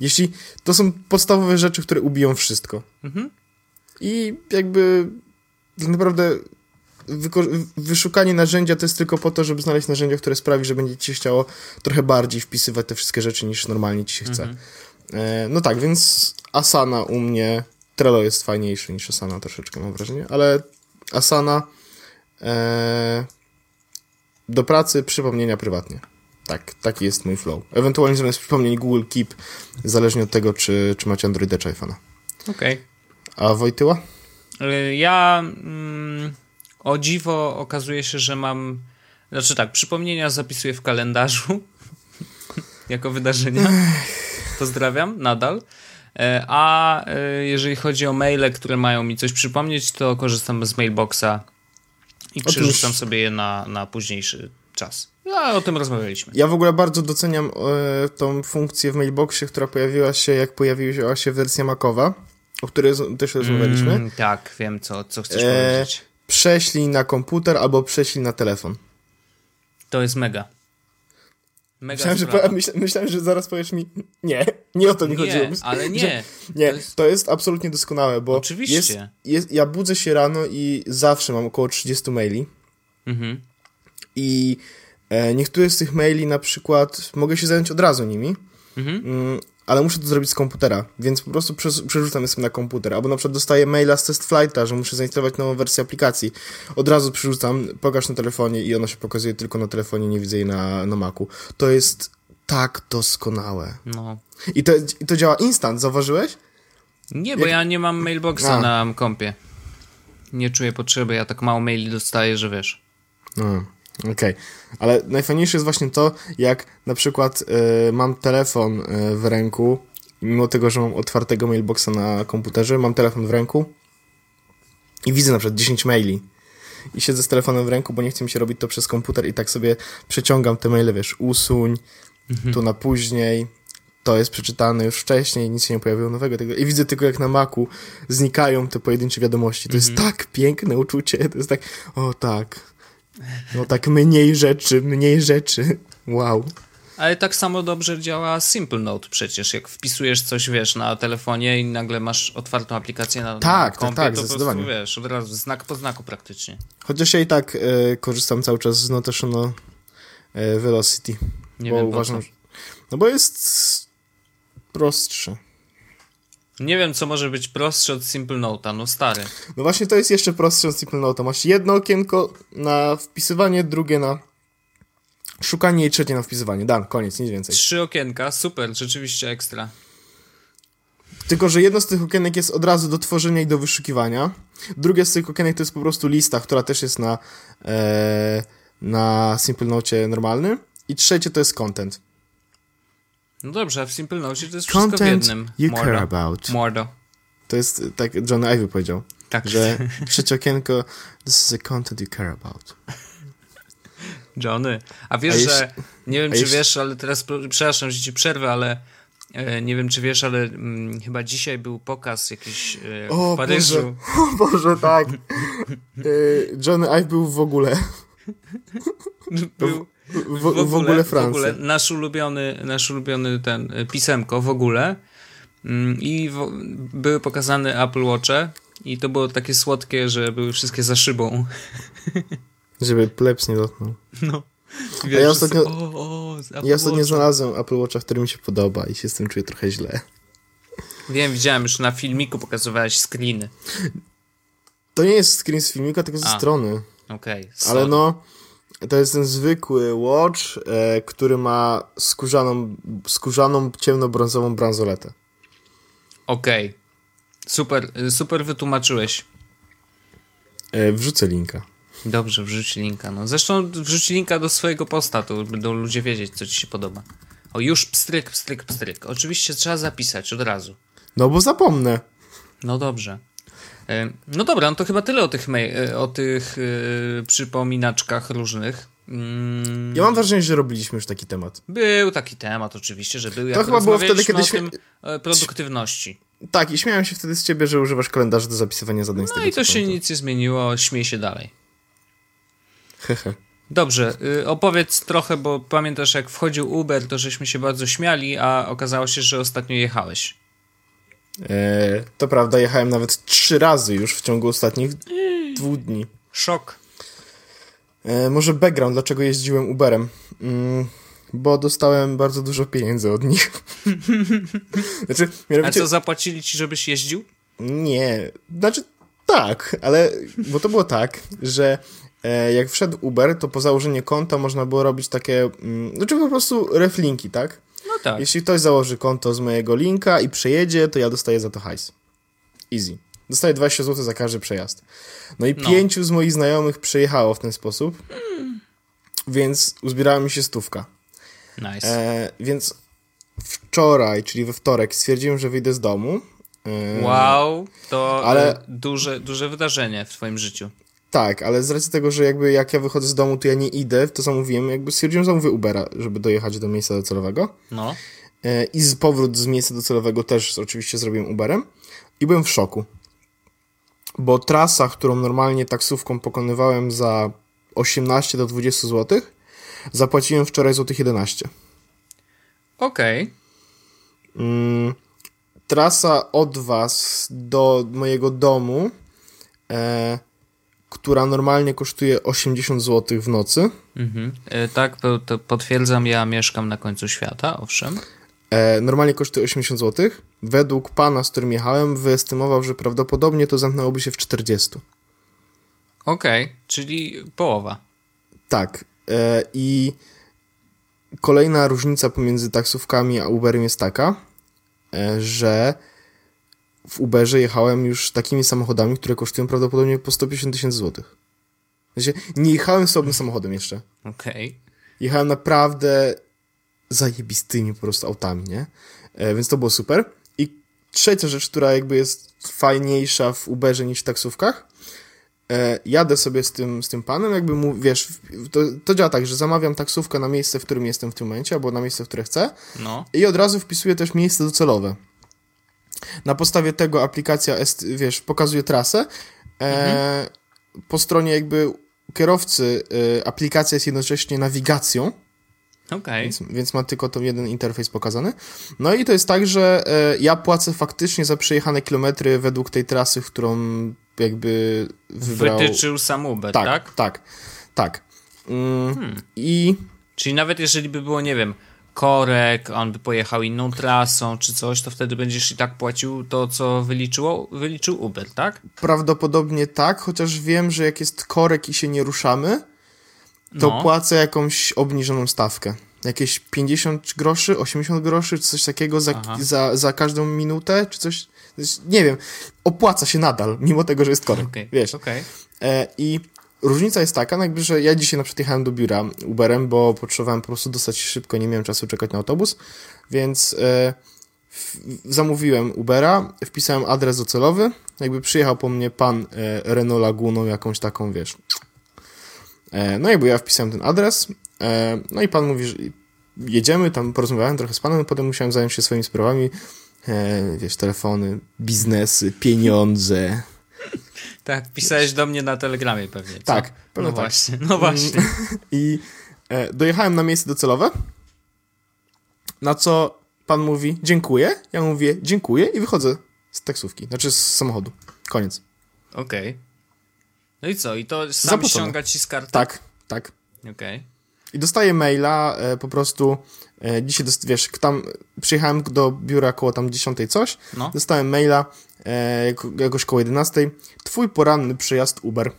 Jeśli to są podstawowe rzeczy, które ubiją wszystko. Mhm. I jakby tak naprawdę wyszukanie narzędzia to jest tylko po to, żeby znaleźć narzędzia, które sprawi, że będzie ci się chciało trochę bardziej wpisywać te wszystkie rzeczy niż normalnie ci się chce. E, no tak, więc Asana u mnie, Trello jest fajniejszy niż Asana troszeczkę mam wrażenie, ale Asana do pracy, przypomnienia prywatnie. Tak, taki jest mój flow. Ewentualnie zamiast przypomnień Google Keep, zależnie od tego, czy, czy macie Androida czy iPhone'a. Okej. A Wojtyła? Y, Ja mm, o dziwo okazuje się, że mam. Znaczy tak, przypomnienia zapisuję w kalendarzu jako wydarzenia. Pozdrawiam, nadal. E, A e, jeżeli chodzi o maile, które mają mi coś przypomnieć, to korzystam z mailboxa i Otóż- przerzucam sobie je na, na późniejszy czas. A o tym rozmawialiśmy. Ja w ogóle bardzo doceniam e, tą funkcję w mailboxie, która pojawiła się, jak pojawiła się wersja Macowa, o której też rozmawialiśmy. Mm, tak, wiem, co, co chcesz E, powiedzieć. Prześlij na komputer albo prześlij na telefon. To jest mega. Mega Myślałem, że, sprawa. myślałem, że zaraz powiesz mi, nie, nie o to mi chodziło. Nie, ale nie. Że, nie, To jest- to jest absolutnie doskonałe, bo Oczywiście. Jest, jest, ja budzę się rano i zawsze mam około 30 maili Mhm. i e, niektóre z tych maili na przykład mogę się zająć od razu nimi, Mhm. Ale muszę to zrobić z komputera, więc po prostu przerzucam je sobie na komputer. Albo na przykład dostaję maila z test flighta, że muszę zainstalować nową wersję aplikacji. Od razu przerzucam, pokaż na telefonie i ona się pokazuje tylko na telefonie, nie widzę jej na, na Macu. To jest tak doskonałe. No. I to, I to działa instant, zauważyłeś? Nie, bo ja nie mam mailboxa A. na kompie. Nie czuję potrzeby, ja tak mało maili dostaję, że wiesz. No, okej. Ale najfajniejsze jest właśnie to, jak na przykład e, mam telefon e, w ręku, mimo tego, że mam otwartego mailboxa na komputerze, mam telefon w ręku i widzę na przykład 10 maili. I siedzę z telefonem w ręku, bo nie chce mi się robić to przez komputer i tak sobie przeciągam te maile, wiesz, usuń, tu na później, to jest przeczytane już wcześniej, nic się nie pojawiło nowego. Tego. I widzę tylko jak na maku znikają te pojedyncze wiadomości. To jest tak piękne uczucie, to jest tak, o tak, no tak mniej rzeczy, mniej rzeczy. Wow. Ale tak samo dobrze działa Simple Note przecież. Jak wpisujesz coś, wiesz, na telefonie i nagle masz otwartą aplikację na, Tak, na tak, kompie, tak, to po zdecydowanie. prostu, wiesz, od razu znak po znaku praktycznie. Chociaż ja i tak e, korzystam cały czas z Notation e, Velocity. Nie bo wiem uważam, po że, no bo jest prostsze. Nie wiem, co może być prostsze od Simple Note'a, no stary. No właśnie to jest jeszcze prostsze od Simple Note. Masz jedno okienko na wpisywanie, drugie na szukanie i trzecie na wpisywanie. Dan, koniec, nic więcej. Trzy okienka, super, rzeczywiście ekstra. Tylko, że jedno z tych okienek jest od razu do tworzenia i do wyszukiwania. Drugie z tych okienek to jest po prostu lista, która też jest na, e, na Simple Note normalnym. I trzecie to jest content. No dobrze, a w Simple Note to jest wszystko w Content jednym. you Mordo. care about. Mordo. To jest, tak John Ivy powiedział, Tak, że trzecie okienko, this is the content you care about. Johnny. A wiesz, A że nie wiem, czy wiesz, ale teraz przepraszam, że ci przerwę, ale e, nie wiem, czy wiesz, ale mm, chyba dzisiaj był pokaz jakiś e, O w Paryżu. Boże, o Boże, tak. Y, John Ive był w ogóle, Był w, w, ogóle Francji. W ogóle nasz ulubiony, nasz ulubiony ten e, pisemko w ogóle. Mm, I w, były pokazane Apple Watche i to było takie słodkie, że były wszystkie za szybą. Żeby plebs nie dotknął. No. A ja ostatnio- o, o, Ja ostatnio Watcha. znalazłem Apple Watcha, który mi się podoba i się z tym czuję trochę źle. Wiem, widziałem już na filmiku pokazywałeś screeny. To nie jest screen z filmika, tylko ze A. strony. Okej. Ale sorry. no, to jest ten zwykły watch, e, który ma skórzaną, skórzaną ciemnobrązową bransoletę. Okej. Super, y, super wytłumaczyłeś. E, wrzucę linka. Dobrze, wrzuć linka. No. Zresztą wrzuć linka do swojego posta, to będą ludzie wiedzieć, co ci się podoba. O, już pstryk, pstryk, pstryk. Oczywiście trzeba zapisać od razu. No bo zapomnę. No dobrze. E, No dobra, no to chyba tyle o tych, e, o tych e, przypominaczkach różnych. Mm, Ja mam wrażenie, że robiliśmy już taki temat. Był taki temat oczywiście, że był. Jak chyba było wtedy, kiedy śmie- produktywności. Tak, i śmiałem się wtedy z ciebie, że używasz kalendarza do zapisywania zadań z No tego i to się nic nie zmieniło, śmiej się dalej. Hehe. Dobrze, y, opowiedz trochę, bo pamiętasz jak wchodził Uber, to żeśmy się bardzo śmiali, a okazało się, że ostatnio jechałeś. E, to prawda, jechałem nawet trzy razy już w ciągu ostatnich dwóch dni. Szok. E, może background, dlaczego jeździłem Uberem. Mm, bo dostałem bardzo dużo pieniędzy od nich. znaczy, A mianowicie... co, zapłacili ci, żebyś jeździł? Nie, znaczy tak, ale bo to było tak, że e, jak wszedł Uber, to po założeniu konta można było robić takie, mm, znaczy po prostu reflinki, tak? Tak. Jeśli ktoś założy konto z mojego linka i przejedzie, to ja dostaję za to hajs. Easy. Dostaję 20 zł za każdy przejazd. No i No. pięciu z moich znajomych przejechało w ten sposób, więc uzbierała mi się stówka. Nice. E, więc wczoraj, czyli we wtorek, stwierdziłem, że wyjdę z domu. E, Wow, to ale- ale... duże, duże wydarzenie w twoim życiu. Tak, ale z racji tego, że jakby jak ja wychodzę z domu, to ja nie idę, to zamówiłem, jakby stwierdziłem, że zamówię Ubera, żeby dojechać do miejsca docelowego. No. E, I z powrót z miejsca docelowego też oczywiście zrobiłem Uberem. I byłem w szoku. Bo trasa, którą normalnie taksówką pokonywałem za 18 do 20 zł, zapłaciłem wczoraj złotych 11. Okej. Mm, trasa od was do mojego domu, e, która normalnie kosztuje 80 zł w nocy, Mhm. E, tak, to, potwierdzam, ja mieszkam na końcu świata, owszem. e, normalnie kosztuje 80 zł. Według pana, z którym jechałem, wyestymował, że prawdopodobnie to zamknęłoby się w 40. Okej, czyli połowa. Tak. E, I kolejna różnica pomiędzy taksówkami a Uberem jest taka, że w Uberze jechałem już takimi samochodami, które kosztują prawdopodobnie po 150 tysięcy złotych. Sensie, nie jechałem sobie samochodem jeszcze. Okej. Jechałem naprawdę zajebistymi po prostu autami, nie? E, więc to było super. I trzecia rzecz, która jakby jest fajniejsza w Uberze niż w taksówkach, e, jadę sobie z tym, z tym panem, jakby mu, wiesz, to, to działa tak, że zamawiam taksówkę na miejsce, w którym jestem w tym momencie, albo na miejsce, w które chcę No. i od razu wpisuję też miejsce docelowe. Na podstawie tego aplikacja, est, wiesz, pokazuje trasę. E, Po stronie jakby kierowcy e, aplikacja jest jednocześnie nawigacją, Okej. więc, więc ma tylko ten jeden interfejs pokazany. No i to jest tak, że e, ja płacę faktycznie za przejechane kilometry według tej trasy, którą jakby wybrał... Wytyczył sam Uber, tak, tak? tak, tak. Mm, Hmm. I Czyli nawet jeżeli by było, nie wiem, korek, on by pojechał inną trasą czy coś, to wtedy będziesz i tak płacił to, co wyliczyło, wyliczył Uber, tak? prawdopodobnie tak, chociaż wiem, że jak jest korek i się nie ruszamy, to No. płacę jakąś obniżoną stawkę. Jakieś 50 groszy, 80 groszy, czy coś takiego za, Aha. za, za każdą minutę, czy coś. Nie wiem. Opłaca się nadal, mimo tego, że jest korek. Okej. Wiesz. Okej. E, I różnica jest taka, no jakby, że ja dzisiaj na przykład jechałem do biura Uberem, bo potrzebowałem po prostu dostać się szybko, nie miałem czasu czekać na autobus, więc e, zamówiłem Ubera, wpisałem adres docelowy, jakby przyjechał po mnie pan e, Renault Laguną jakąś taką, wiesz. E, no jakby ja wpisałem ten adres, e, no i pan mówi, że jedziemy, tam porozmawiałem trochę z panem, potem musiałem zająć się swoimi sprawami, e, wiesz, telefony, biznesy, pieniądze, Tak, pisałeś do mnie na telegramie pewnie. Co? Tak, pewnie no tak. właśnie, no właśnie. I e, dojechałem na miejsce docelowe, na co pan mówi dziękuję, ja mówię dziękuję i wychodzę z taksówki, znaczy z samochodu. Koniec. Okej. No i co? I to sam Zapłacone. ściąga ci z karty? Tak, tak. Okej. I dostaję maila e, po prostu, e, dzisiaj, dost, wiesz, tam przyjechałem do biura koło tam 10 coś, No. dostałem maila jakoś koło 11, twój poranny przyjazd Uber.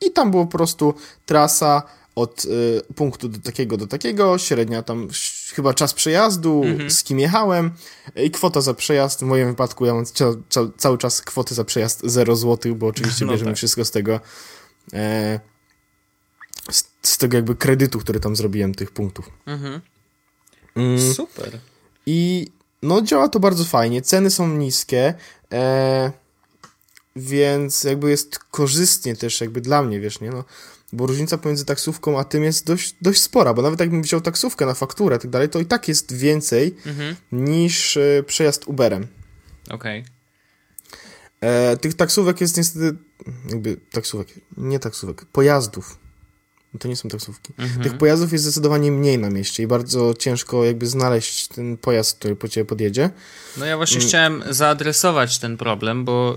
I tam było po prostu trasa od e, punktu do takiego do takiego, średnia tam chyba czas przejazdu, Mhm. z kim jechałem e, i kwota za przejazd. W moim wypadku ja mam cia, cia, cały czas kwoty za przejazd 0 zł, bo oczywiście No bierzemy tak. wszystko z tego e, z, z tego jakby kredytu, który tam zrobiłem tych punktów. Mhm. Mm. Super. I no działa to bardzo fajnie, ceny są niskie, e, więc jakby jest korzystnie też jakby dla mnie, wiesz, nie, no, bo różnica pomiędzy taksówką a tym jest dość, dość spora, bo nawet jakbym wziął taksówkę na fakturę i tak dalej, to i tak jest więcej Mhm. niż e, przejazd Uberem. Okej. E, tych taksówek jest niestety, jakby taksówek, nie taksówek, pojazdów. To nie są taksówki. Mhm. Tych pojazdów jest zdecydowanie mniej na mieście i bardzo ciężko jakby znaleźć ten pojazd, który po ciebie podjedzie. No ja właśnie Mm. chciałem zaadresować ten problem, bo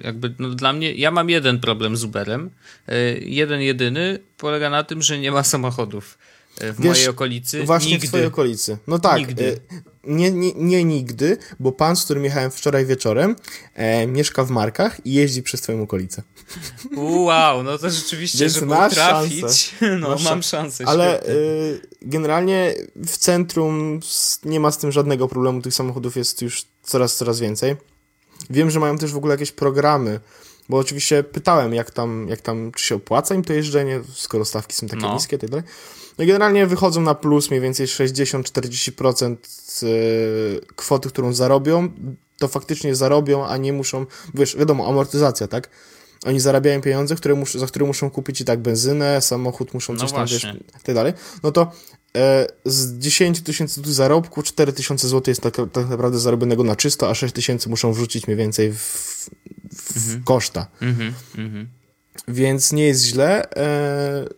y, jakby no, dla mnie, ja mam jeden problem z Uberem. Y, jeden jedyny polega na tym, że nie ma samochodów w Wiesz, mojej okolicy. Właśnie Nigdy. w twojej okolicy. No tak. Nigdy. e, Nie, nie, nie nigdy, bo pan, z którym jechałem wczoraj wieczorem, e, mieszka w Markach i jeździ przez twoją okolicę. Wow, no to rzeczywiście, Więc żeby masz trafić, szansę. no Masz mam szans- szansę. Ale y, generalnie w centrum nie ma z tym żadnego problemu. Tych samochodów jest już coraz, coraz więcej. Wiem, że mają też w ogóle jakieś programy, bo oczywiście pytałem, jak tam, jak tam czy się opłaca im to jeżdżenie, skoro stawki są takie No. niskie i tak dalej. No generalnie wychodzą na plus mniej więcej 60-40% y, kwoty, którą zarobią, to faktycznie zarobią, a nie muszą, wiesz, wiadomo, amortyzacja, tak? Oni zarabiają pieniądze, które mus, za które muszą kupić i tak benzynę, samochód, muszą No coś tam, wiesz, tak dalej. No to e, z 10 tysięcy tu zarobku, 4 tysiące złotych jest tak, tak naprawdę zarobionego na czysto, a 6 tysięcy muszą wrzucić mniej więcej w, w koszta. Mhm, mhm. Więc nie jest źle. E,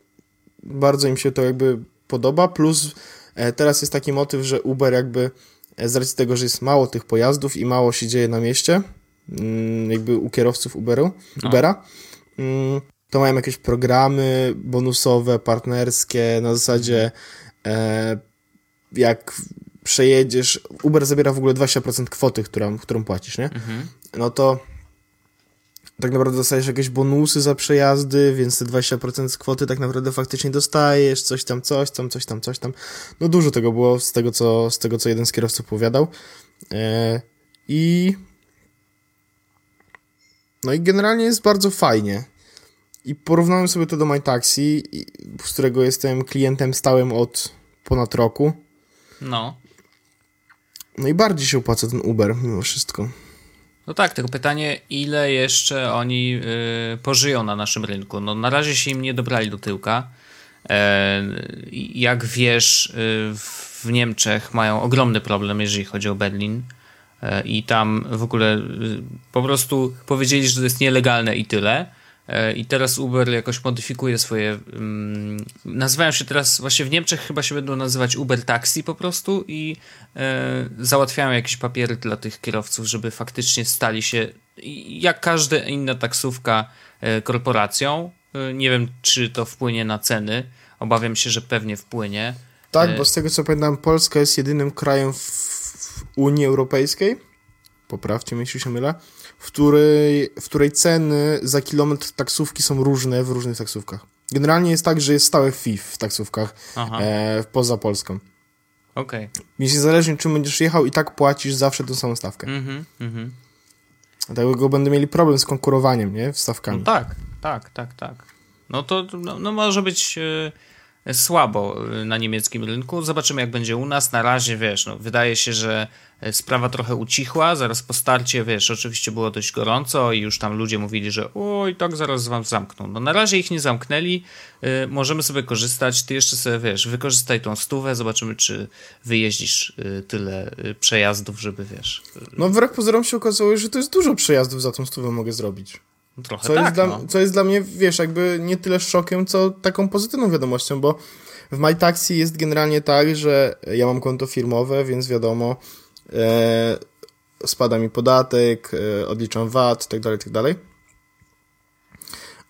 bardzo im się to jakby podoba. Plus e, teraz jest taki motyw, że Uber jakby e, z racji tego, że jest mało tych pojazdów i mało się dzieje na mieście, mm, jakby u kierowców Uberu, No. Ubera, mm, to mają jakieś programy bonusowe, partnerskie, na zasadzie e, jak przejedziesz, Uber zabiera w ogóle 20% kwoty, którą, którą płacisz, nie? Mhm. no to tak naprawdę dostajesz jakieś bonusy za przejazdy, więc te 20% z kwoty tak naprawdę faktycznie dostajesz, coś tam, coś tam, coś tam, coś tam. No dużo tego było z tego, co, z tego, co jeden z kierowców opowiadał. E, I no i generalnie jest bardzo fajnie. I porównałem sobie to do MyTaxi, z którego jestem klientem stałym od ponad roku. No. No i bardziej się opłaca ten Uber mimo wszystko. No tak, tylko pytanie, ile jeszcze oni y, pożyją na naszym rynku? No na razie się im nie dobrali do tyłka. E, jak wiesz, y, w Niemczech mają ogromny problem, jeżeli chodzi o Berlin. E, I tam w ogóle y, po prostu powiedzieli, że to jest nielegalne i tyle. E, I teraz Uber jakoś modyfikuje swoje. Mm, nazywają się teraz, właśnie w Niemczech chyba się będą nazywać Uber Taxi po prostu i e, załatwiają jakieś papiery dla tych kierowców, żeby faktycznie stali się jak każda inna taksówka e, korporacją. E, nie wiem, czy to wpłynie na ceny. Obawiam się, że pewnie wpłynie. Tak, bo z tego co pamiętam, Polska jest jedynym krajem w, w Unii Europejskiej, poprawcie mnie, jeśli się mylę, w której, w której ceny za kilometr taksówki są różne w różnych taksówkach. Generalnie jest tak, że jest stałe fee w taksówkach e, poza Polską. okej. Więc niezależnie czym będziesz jechał, i tak płacisz zawsze tą samą stawkę. Mhm, mhm. Dlatego będą mieli problem z konkurowaniem, nie? No Stawkami. tak, tak, tak, tak. No to no, no może być e, słabo e, na niemieckim rynku. Zobaczymy, jak będzie u nas. Na razie, wiesz, no, wydaje się, że e, sprawa trochę ucichła. Zaraz po starcie, wiesz, oczywiście było dość gorąco i już tam ludzie mówili, że oj, tak zaraz wam zamkną. No na razie ich nie zamknęli. E, możemy sobie korzystać. Ty jeszcze sobie, wiesz, wykorzystaj tą stówę. Zobaczymy, czy wyjeździsz tyle przejazdów, żeby, wiesz... No wbrew pozorom się okazało, że to jest dużo przejazdów za tą stówę mogę zrobić. Trochę Co, tak, jest dla, no. co jest dla mnie, wiesz, jakby nie tyle szokiem, co taką pozytywną wiadomością, bo w MyTaxi jest generalnie tak, że ja mam konto firmowe, więc wiadomo, e, spada mi podatek, e, odliczam VAT, tak dalej, tak dalej.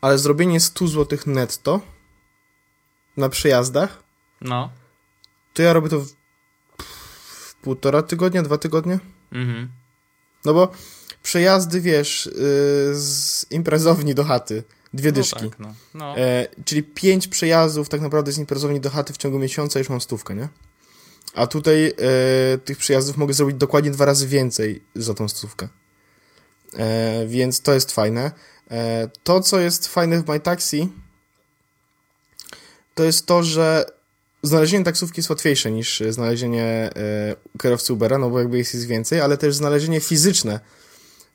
Ale zrobienie 100 zł netto na przejazdach, No. to ja robię to w, w półtora tygodnia, dwa tygodnie. Mhm. No bo przejazdy, wiesz, y, z imprezowni do chaty, dwie dyszki. No tak, no. no. E, czyli pięć przejazdów tak naprawdę z imprezowni do chaty w ciągu miesiąca już mam stówkę, nie? A tutaj e, tych przejazdów mogę zrobić dokładnie dwa razy więcej za tą stówkę. E, więc to jest fajne. E, to, co jest fajne w MyTaxi, to jest to, że znalezienie taksówki jest łatwiejsze niż znalezienie e, kierowcy Ubera, no bo jakby jest, jest więcej, ale też znalezienie fizyczne.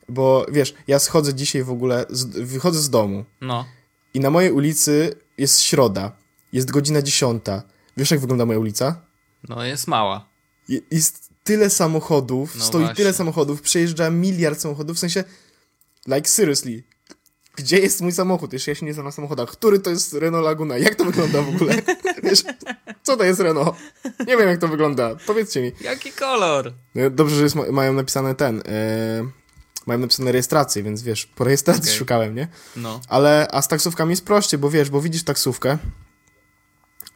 Bo wiesz, ja schodzę dzisiaj w ogóle, z, wychodzę z domu, no. i na mojej ulicy jest środa. Jest godzina dziesiąta. Wiesz, jak wygląda moja ulica? No jest mała. Je- Jest tyle samochodów, No stoi właśnie. tyle samochodów, przejeżdża miliard samochodów, w sensie, like seriously, gdzie jest mój samochód? Jeszcze ja się nie znam na samochodach. Który to jest Renault Laguna? Jak to wygląda w ogóle? Wiesz, co to jest Renault? Nie wiem, jak to wygląda. Powiedzcie mi. Jaki kolor? No, Dobrze, że jest, ma- mają napisane ten, e, mają napisane rejestrację, więc wiesz, po rejestracji Okej. szukałem, nie? No. Ale, a z taksówkami jest prościej, bo wiesz, bo widzisz taksówkę,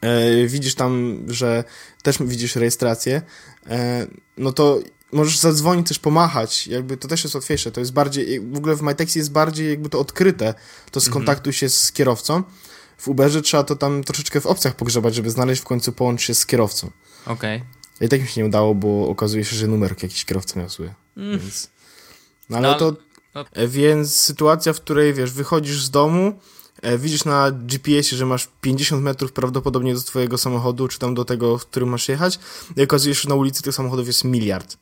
e, widzisz tam, że też widzisz rejestrację, e, no to możesz zadzwonić, też pomachać, jakby to też jest łatwiejsze, to jest bardziej, w ogóle w MyTaxi jest bardziej jakby to odkryte, to skontaktuj się z kierowcą, w Uberze trzeba to tam troszeczkę w opcjach pogrzebać, żeby znaleźć w końcu połączyć się z kierowcą. Okej. I tak mi się nie udało, bo okazuje się, że numer jakiś kierowca miał zły, więc... No ale No, to... no- E, Więc sytuacja, w której, wiesz, wychodzisz z domu, e, widzisz na GPS-ie, że masz 50 metrów prawdopodobnie do twojego samochodu, czy tam do tego, w którym masz jechać, i okazuje się, że na ulicy tych samochodów jest miliard.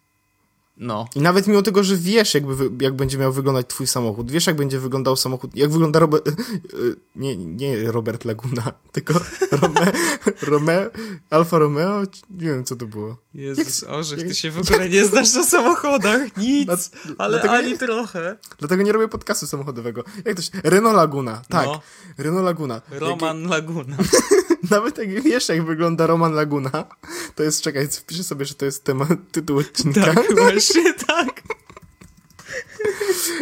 No. I nawet mimo tego, że wiesz, jakby, jak będzie miał wyglądać twój samochód, wiesz, jak będzie wyglądał samochód, jak wygląda Robert, nie, nie Robert Laguna, tylko Rome, Rome, Alfa Romeo, nie wiem, co to było. Jezus, Orzech, jak- ty się w ogóle nie znasz na samochodach, nic, ale ani nie- trochę. Dlatego nie robię podcastu samochodowego. Jak to się... Renault Laguna, tak. No. Renault Laguna. Roman Laguna. Nawet jak wiesz, jak wygląda Roman Laguna, to jest, czekaj, wpiszę sobie, że to jest temat, tytuł odcinka. Tak, właśnie tak.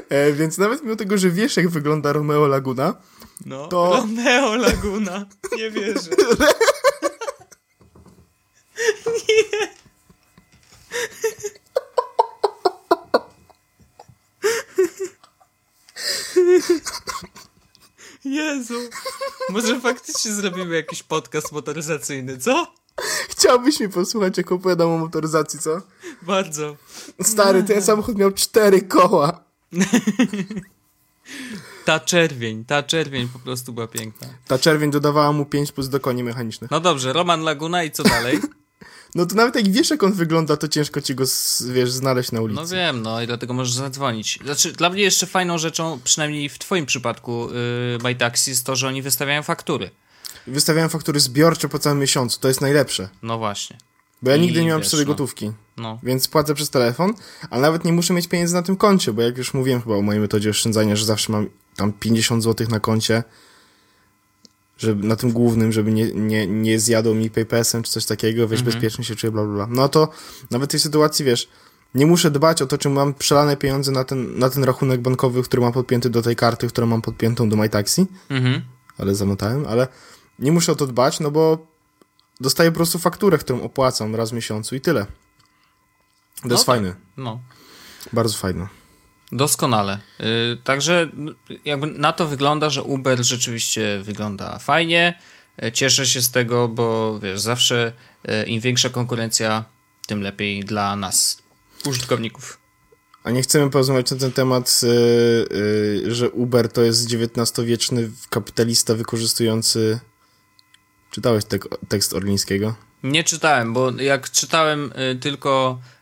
E, więc nawet mimo tego, że wiesz, jak wygląda Romeo Laguna, No. To- Romeo Laguna. Nie wierzę. Nie. Jezu. Może faktycznie zrobimy jakiś podcast motoryzacyjny, co? chciałbyś mi posłuchać, jak opowiadam o motoryzacji, co? Bardzo. Stary, ten samochód miał cztery koła. Ta czerwień, ta czerwień po prostu była piękna. Ta czerwień dodawała mu 5 plus do koni mechanicznych. No dobrze, Roman Laguna i co dalej? No to nawet jak wiesz, jak on wygląda, to ciężko ci go, wiesz, znaleźć na ulicy. No wiem, no i dlatego możesz zadzwonić. Znaczy, dla mnie jeszcze fajną rzeczą, przynajmniej w twoim przypadku, yy, by Taxi, jest to, że oni wystawiają faktury. Wystawiałem faktury zbiorcze po całym miesiącu, to jest najlepsze. No właśnie. Bo ja I nigdy nie mam wiesz, przy sobie no. gotówki. No. Więc płacę przez telefon, ale nawet nie muszę mieć pieniędzy na tym koncie, bo jak już mówiłem chyba o mojej metodzie oszczędzania, że zawsze mam tam 50 zł na koncie, żeby, na tym głównym, żeby nie, nie, nie zjadł mi PayPasem czy coś takiego, wiesz, bezpiecznie się czuję, bla, bla, bla. No to nawet w tej sytuacji, wiesz, nie muszę dbać o to, czy mam przelane pieniądze na ten, na ten rachunek bankowy, który mam podpięty do tej karty, którą mam podpiętą do MyTaxi, Mhm. ale zamotałem, ale nie muszę o to dbać, no bo dostaję po prostu fakturę, którą opłacam raz w miesiącu i tyle. To No jest tak. fajne. No. Bardzo fajne. Doskonale. Yy, także no, jakby na to wygląda, że Uber rzeczywiście wygląda fajnie. Yy, Cieszę się z tego, bo wiesz, zawsze im większa konkurencja, tym lepiej dla nas, użytkowników. A nie chcemy porozmawiać na ten temat, yy, yy, że Uber to jest XIX-wieczny kapitalista wykorzystujący. Czytałeś tek tekst Orlińskiego? Nie czytałem, bo jak czytałem y, tylko y,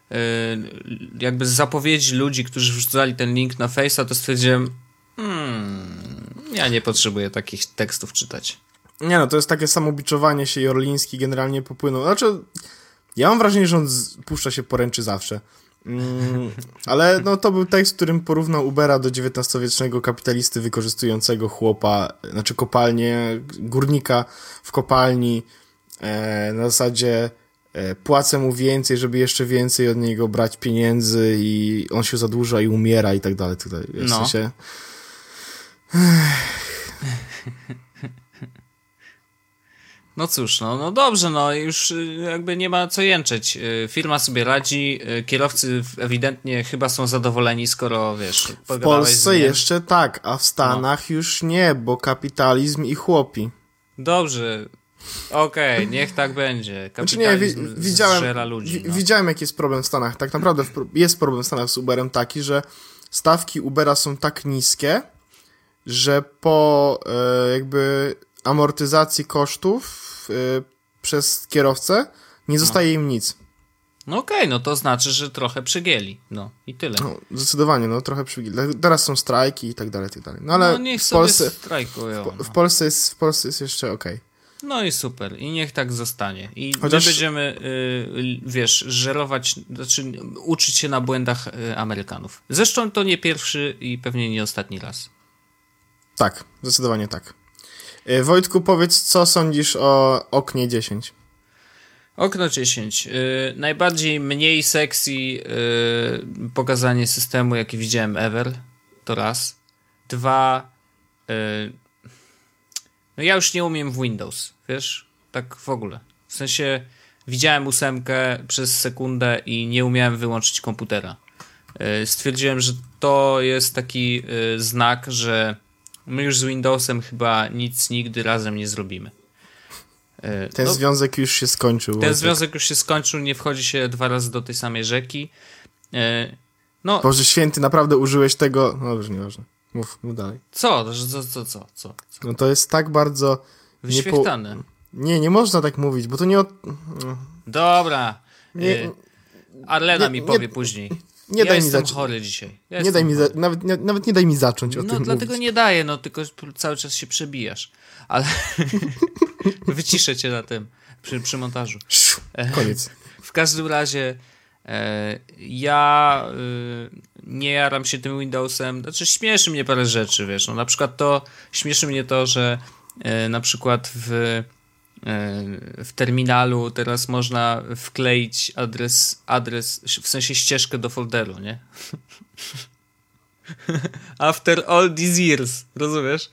jakby z zapowiedzi ludzi, którzy wrzucali ten link na Face'a, to stwierdziłem, hmm, ja nie potrzebuję takich tekstów czytać. Nie no, to jest takie samobiczowanie się i Orliński generalnie popłynął. Znaczy, ja mam wrażenie, że on puszcza się poręczy zawsze. Mm, ale no to był tekst, w którym porównał Ubera do XIX-wiecznego kapitalisty wykorzystującego chłopa, znaczy kopalnię, górnika w kopalni e, na zasadzie płacę mu więcej, żeby jeszcze więcej od niego brać pieniędzy i on się zadłuża i umiera i tak dalej. Tak dalej. W No. sensie... No cóż, no, no dobrze, no już y, jakby nie ma co jęczeć. Y, Firma sobie radzi, y, kierowcy ewidentnie chyba są zadowoleni, skoro wiesz, W Polsce jeszcze tak, a w Stanach już nie, bo kapitalizm i chłopi. Dobrze, okej, niech tak będzie. Znaczy nie, wi widziałem, ludzi. no. widziałem jaki jest problem w Stanach. Tak naprawdę w jest problem w Stanach z Uberem taki, że stawki Ubera są tak niskie, że po e, jakby amortyzacji kosztów e, przez kierowcę nie zostaje im nic. No okej, no to znaczy, że trochę przegięli. No i tyle. No, zdecydowanie, no trochę przy... Teraz są strajki i tak dalej, i tak dalej. No ale no niech w Polsce, strajkują. w No. Polsce jest, w Polsce jest jeszcze okej. No i super. I niech tak zostanie. I Chociaż- my będziemy, y, wiesz, żerować, znaczy uczyć się na błędach y, Amerykanów. Zresztą to nie pierwszy i pewnie nie ostatni raz. Tak, zdecydowanie tak. E, Wojtku, powiedz, co sądzisz o oknie 10? Okno 10. Y, najbardziej mniej sexy y, pokazanie systemu, jakie widziałem ever. To raz. Dwa. Y, no ja już nie umiem w Windows, wiesz? Tak w ogóle. W sensie widziałem ósemkę przez sekundę i nie umiałem wyłączyć komputera. Y, stwierdziłem, że to jest taki y, znak, że my już z Windowsem chyba nic nigdy razem nie zrobimy. Y, Ten no, związek już się skończył. ten związek już się skończył, nie wchodzi się dwa razy do tej samej rzeki. No, Boże święty, naprawdę użyłeś tego... No dobrze, nieważne. Mów, mów dalej. co, co, co, co, co? No to jest tak bardzo... Nie. Wyświechtane. nie, nie można tak mówić, bo to nie... Od... Dobra. Nie- e, Arlena nie- mi nie- powie później. Nie ja daj mi zacząć. chory dzisiaj. Ja Nie daj mi za... nawet, nie, nawet nie daj mi zacząć o No tym dlatego mówić. nie daję, no tylko cały czas się przebijasz. Ale wyciszę cię na tym przy, przy montażu. Koniec. W każdym razie e, ja y, nie jaram się tym Windowsem. Znaczy śmieszy mnie parę rzeczy, wiesz. No, na przykład to śmieszy mnie to, że na przykład w, e, w terminalu teraz można wkleić adres, adres, w sensie ścieżkę do folderu, nie? After all these years, rozumiesz?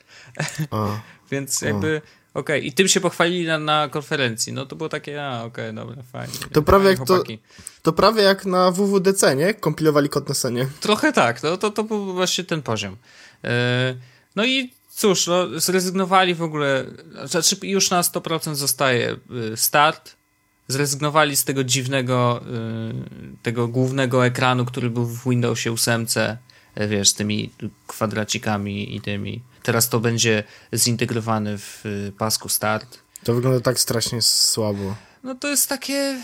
O. Więc jakby, okej, i tym się pochwalili na, na konferencji. No to było takie, a okej, dobra, fajnie. To prawie jak to- chłopaki. To prawie jak na WWDC, nie? Kompilowali kod na scenie. Trochę tak, no to, to był właśnie ten poziom. E, No i cóż, no, zrezygnowali w ogóle, znaczy już na 100% zostaje y, start, zrezygnowali z tego dziwnego, y, tego głównego ekranu, który był w Windowsie 8, e, wiesz, z tymi kwadracikami i tymi. Teraz to będzie zintegrowane w y, pasku start. To wygląda tak strasznie słabo. No to jest takie...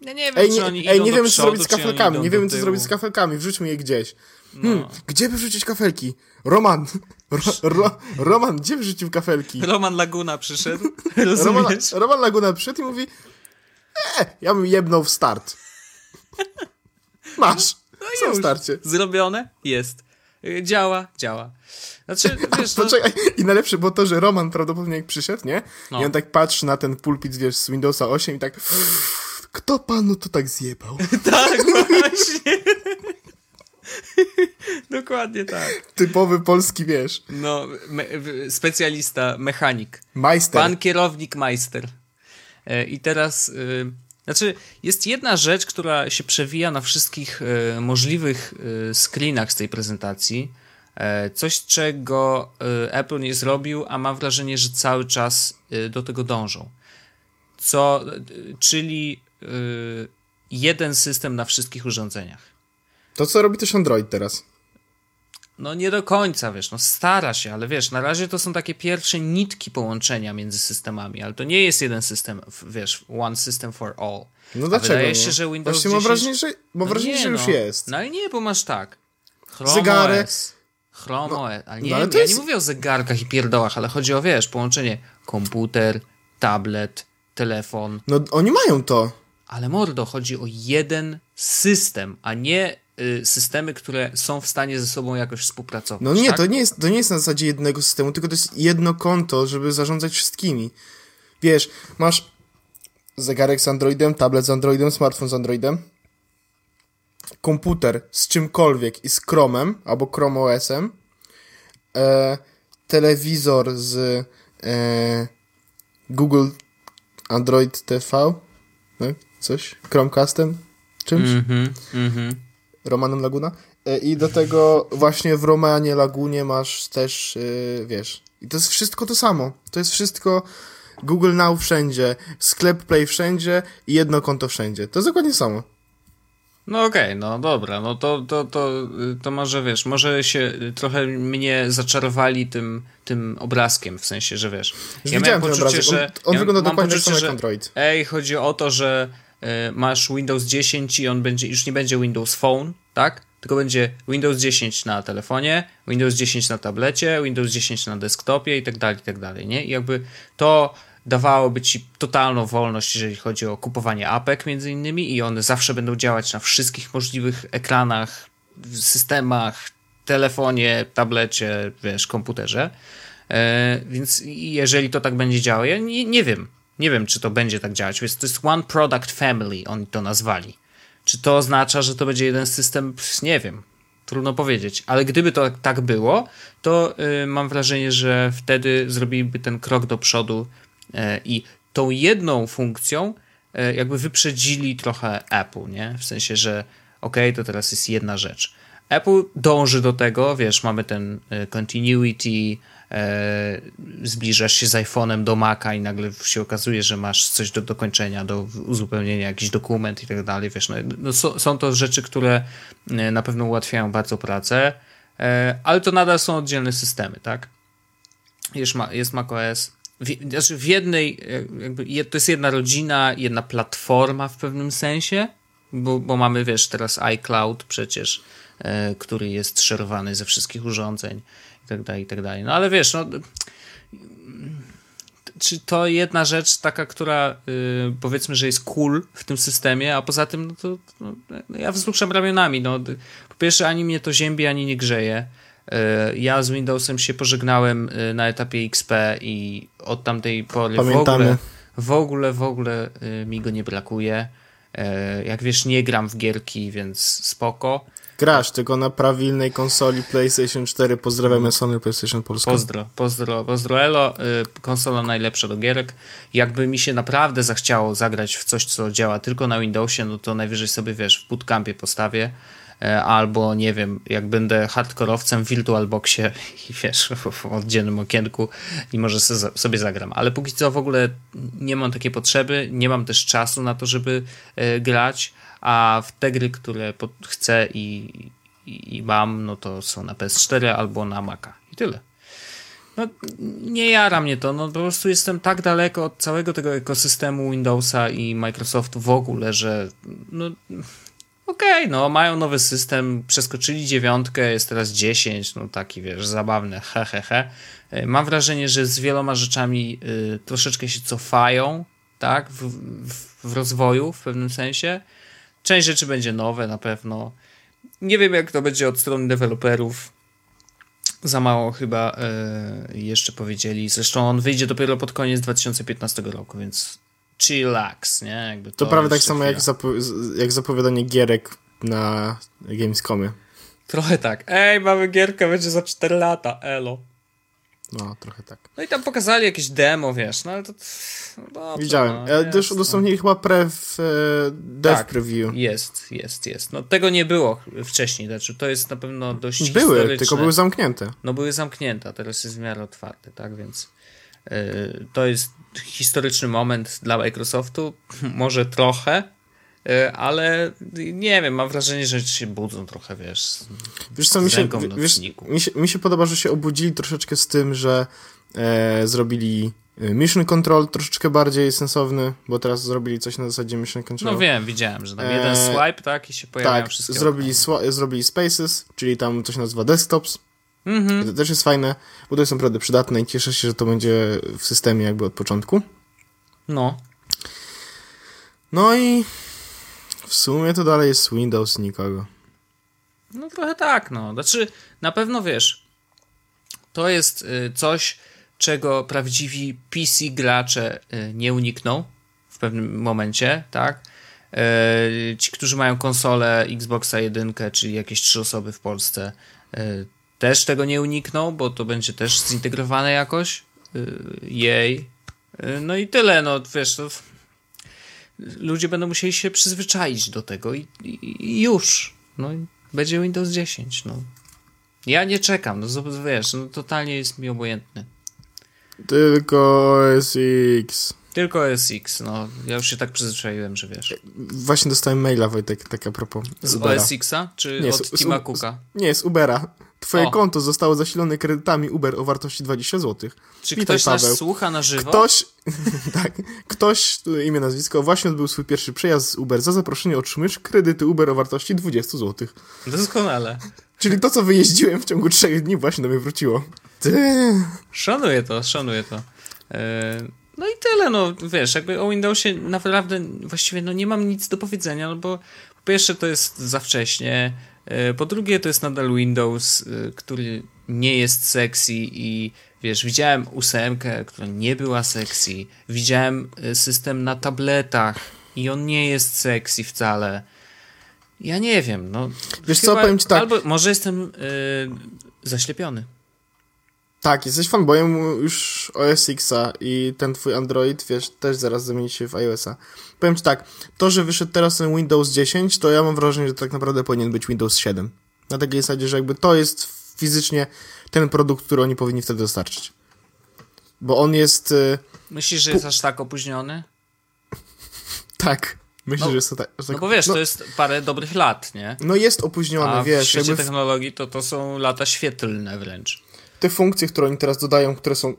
Ja nie wiem, Ej, czy oni ej, nie do wiemy co przodu, zrobić z kafelkami. Nie do wiemy co zrobić z kafelkami. Wrzućmy je gdzieś. Hmm, No. gdzie by wrzucić kafelki? Roman, ro, ro, Roman, gdzie wrzucił kafelki? Roman Laguna przyszedł, Roman? Roman Laguna przyszedł i mówi e, ja bym jebnął w start. Masz. Są w No już. starcie. Zrobione? Jest. Y, Działa? Działa. Znaczy, wiesz, no, Poczekaj, i najlepsze było to, że Roman prawdopodobnie jak przyszedł, nie? No. I on tak patrzy na ten pulpit, wiesz, z Windowsa 8 i tak kto panu to tak zjebał? tak, właśnie. Dokładnie tak. Typowy polski, wiesz, No, me, specjalista, mechanik. majster. Pan kierownik majster. E, I teraz, y, znaczy, jest jedna rzecz, która się przewija na wszystkich y, możliwych screenach z tej prezentacji. E, Coś, czego Apple nie zrobił, a mam wrażenie, że cały czas do tego dążą. Co, czyli jeden system na wszystkich urządzeniach. To, co robi też Android teraz. No nie do końca, wiesz, no stara się, ale wiesz, na razie to są takie pierwsze nitki połączenia między systemami, ale to nie jest jeden system, wiesz, one system for all. No A dlaczego wydaje nie? się, że Windows Właśnie mam 10 wrażenie, że, mam No wrażenie, nie, że już no. jest. No ale nie, bo masz tak. Chrome Zegary. OS, Chrome OS, ale nie, no ale to ja jest- nie mówię o zegarkach i pierdołach, ale chodzi o, wiesz, połączenie komputer, tablet, telefon, No oni mają to. Ale mordo, chodzi o jeden system, a nie y, systemy, które są w stanie ze sobą jakoś współpracować. No nie, tak? to nie jest, to nie jest na zasadzie jednego systemu, tylko to jest jedno konto, żeby zarządzać wszystkimi. Wiesz, masz zegarek z Androidem, tablet z Androidem, smartfon z Androidem, komputer z czymkolwiek i z Chromem albo Chrome OS-em, e, telewizor z e, Google Android TV, no, coś, Chromecastem, czymś. Mhm, mhm. Romanem Laguna. E, I do tego właśnie w Romanie Lagunie masz też, yy, wiesz, i to jest wszystko to samo. To jest wszystko Google Now wszędzie, sklep Play wszędzie i jedno konto wszędzie. To jest dokładnie samo. No okej, no dobra, no to, to, to, to może wiesz, może się trochę mnie zaczarowali tym, tym obrazkiem, w sensie, że wiesz. Ja miałem poczucie, obrazek. że. On, on ja wygląda dokładnie poczucie, jak Android. Ej, chodzi o to, że masz Windows 10 i on będzie, już nie będzie Windows Phone, tak? Tylko będzie Windows 10 na telefonie, Windows 10 na tablecie, Windows 10 na desktopie i tak dalej, i tak dalej, nie? I jakby to dawałoby ci totalną wolność, jeżeli chodzi o kupowanie apek między innymi i one zawsze będą działać na wszystkich możliwych ekranach, systemach, telefonie, tablecie, wiesz, komputerze. E, więc jeżeli to tak będzie działało, ja nie, nie wiem, nie wiem, czy to będzie tak działać. Więc to jest One Product Family, oni to nazwali. Czy to oznacza, że to będzie jeden system? Pff, Nie wiem. Trudno powiedzieć, ale gdyby to tak było, to y, mam wrażenie, że wtedy zrobiliby ten krok do przodu y, i tą jedną funkcją y, jakby wyprzedzili trochę Apple, nie? W sensie, że okej, to teraz jest jedna rzecz. Apple dąży do tego, wiesz, mamy ten y, continuity, e, zbliżasz się z iPhone'em do Maca i nagle się okazuje, że masz coś do dokończenia, do uzupełnienia, jakiś dokument i tak dalej, wiesz, no, no, są, są to rzeczy, które e, na pewno ułatwiają bardzo pracę, e, ale to nadal są oddzielne systemy, tak? Jest, jest macOS, w, znaczy w jednej, jakby, to jest jedna rodzina, jedna platforma w pewnym sensie, bo, bo mamy, wiesz, teraz iCloud przecież, który jest szerowany ze wszystkich urządzeń i tak dalej, i tak dalej. No ale wiesz, no, czy to jedna rzecz taka, która y, powiedzmy, że jest cool w tym systemie, a poza tym, no to no, ja wzruszam ramionami. No. Po pierwsze, ani mnie to ziębi, ani nie grzeje. Y, ja z Windowsem się pożegnałem y, na etapie XP i od tamtej pory w ogóle, w ogóle, w ogóle y, mi go nie brakuje. Jak wiesz, nie gram w gierki, więc spoko. Grasz tylko na prawilnej konsoli PlayStation 4. Pozdrawiamy Sony PlayStation Polska. Pozdro, pozdro, pozdro Elo, y, konsola najlepsza do gierek. Jakby mi się naprawdę zachciało zagrać w coś, co działa tylko na Windowsie, no to najwyżej sobie, wiesz, w bootcampie postawię, e, albo nie wiem, jak będę hardkorowcem w VirtualBoxie i wiesz, w, oddzielnym okienku i może sobie zagram. Ale póki co w ogóle nie mam takiej potrzeby, nie mam też czasu na to, żeby e, grać, a w te gry, które chcę i, i, i mam, no to są na PS4 albo na Maca. I tyle. No, nie jara mnie to, no po prostu jestem tak daleko od całego tego ekosystemu Windowsa i Microsoftu w ogóle, że no okej, no mają nowy system, przeskoczyli dziewiątkę, jest teraz 10, no taki wiesz, zabawne, he he he. E, Mam wrażenie, że z wieloma rzeczami y, troszeczkę się cofają, tak, w, w, w rozwoju w pewnym sensie. Część rzeczy będzie nowe na pewno. Nie wiem, jak to będzie od strony deweloperów. Za mało chyba e, jeszcze powiedzieli. Zresztą on wyjdzie dopiero pod koniec 2015 roku, więc chillax, nie? Jakby To prawie tak samo jak, zapo- jak zapowiadanie gierek na Gamescomie. Trochę tak. Ej, mamy gierkę, będzie za 4 lata, elo. No, trochę tak. No i tam pokazali jakieś demo, wiesz, no ale to... No dobrze, Widziałem. No, E, jest, też no. udostępnili chyba pre w e, dev Tak. preview. Jest, jest, jest. No tego nie było wcześniej, znaczy to jest na pewno dość Były, tylko były zamknięte. no były zamknięte, a teraz jest w miarę otwarte, tak, więc yy, to jest historyczny moment dla Microsoftu, może trochę, ale nie wiem, mam wrażenie, że się budzą trochę, wiesz. Wiesz co, mi się, wiesz, mi się, mi się podoba, że się obudzili troszeczkę z tym, że e, zrobili e, Mission Control troszeczkę bardziej sensowny, bo teraz zrobili coś na zasadzie Mission Control. No wiem, widziałem, że tam jeden e, swipe, tak, i się pojawiają tak, wszystkie zrobili, zrobili Spaces, czyli tam coś nazywa Desktops. Mhm. To też jest fajne, bo to jest naprawdę przydatne i cieszę się, że to będzie w systemie jakby od początku. No. No i w sumie to dalej jest Windows nikogo. No trochę tak, no. Znaczy, na pewno wiesz, to jest y, coś, czego prawdziwi PC gracze y, nie unikną w pewnym momencie, tak? Y, ci, którzy mają konsolę Xboxa 1, czyli jakieś trzy osoby w Polsce, też tego nie unikną, bo to będzie też zintegrowane jakoś. Jej. No i tyle, no wiesz, to ludzie będą musieli się przyzwyczaić do tego i, i, i już. No będzie Windows 10, no. Ja nie czekam, no wiesz, no totalnie jest mi obojętny. Tylko SX. Tylko SX, no. Ja już się tak przyzwyczaiłem, że wiesz. Właśnie dostałem maila, Wojtek, tak a propos. Z, z OSX-a? Czy nie, od z, Tima Cooka? Nie, z Ubera. Twoje o. konto zostało zasilone kredytami Uber o wartości 20 zł. Czy Witaj, ktoś Paweł. nas słucha na żywo? Ktoś, tak, ktoś, imię, nazwisko, właśnie odbył swój pierwszy przejazd z Uber. Za zaproszenie otrzymujesz kredyty Uber o wartości 20 zł. Doskonale. Czyli to, co wyjeździłem w ciągu trzech dni, właśnie do mnie wróciło. Ty. Szanuję to, szanuję to. E, no i tyle, no wiesz, jakby o Windowsie naprawdę właściwie no nie mam nic do powiedzenia, no bo po pierwsze to jest za wcześnie, e, po drugie to jest nadal Windows, e, który nie jest sexy i wiesz, widziałem ósemkę, która nie była sexy, widziałem system na tabletach i on nie jest sexy wcale. Ja nie wiem, no. Wiesz co, powiem ci tak. Albo może jestem yy, zaślepiony. Tak, jesteś fanboyem już OS Xa i ten twój Android, wiesz, też zaraz zamieni się w iOSa. Powiem ci tak, to, że wyszedł teraz ten Windows 10, to ja mam wrażenie, że tak naprawdę powinien być Windows 7. Na takiej zasadzie, że jakby to jest fizycznie ten produkt, który oni powinni wtedy dostarczyć. Bo on jest... Y, Myślisz, że jest aż tak opóźniony? tak. Myślę, no, że jest to tak. No bo wiesz, no, to jest parę dobrych lat, nie? No jest opóźniony, A wiesz. W świecie jakby... technologii to, to są lata świetlne wręcz. Te funkcje, które oni teraz dodają, które są,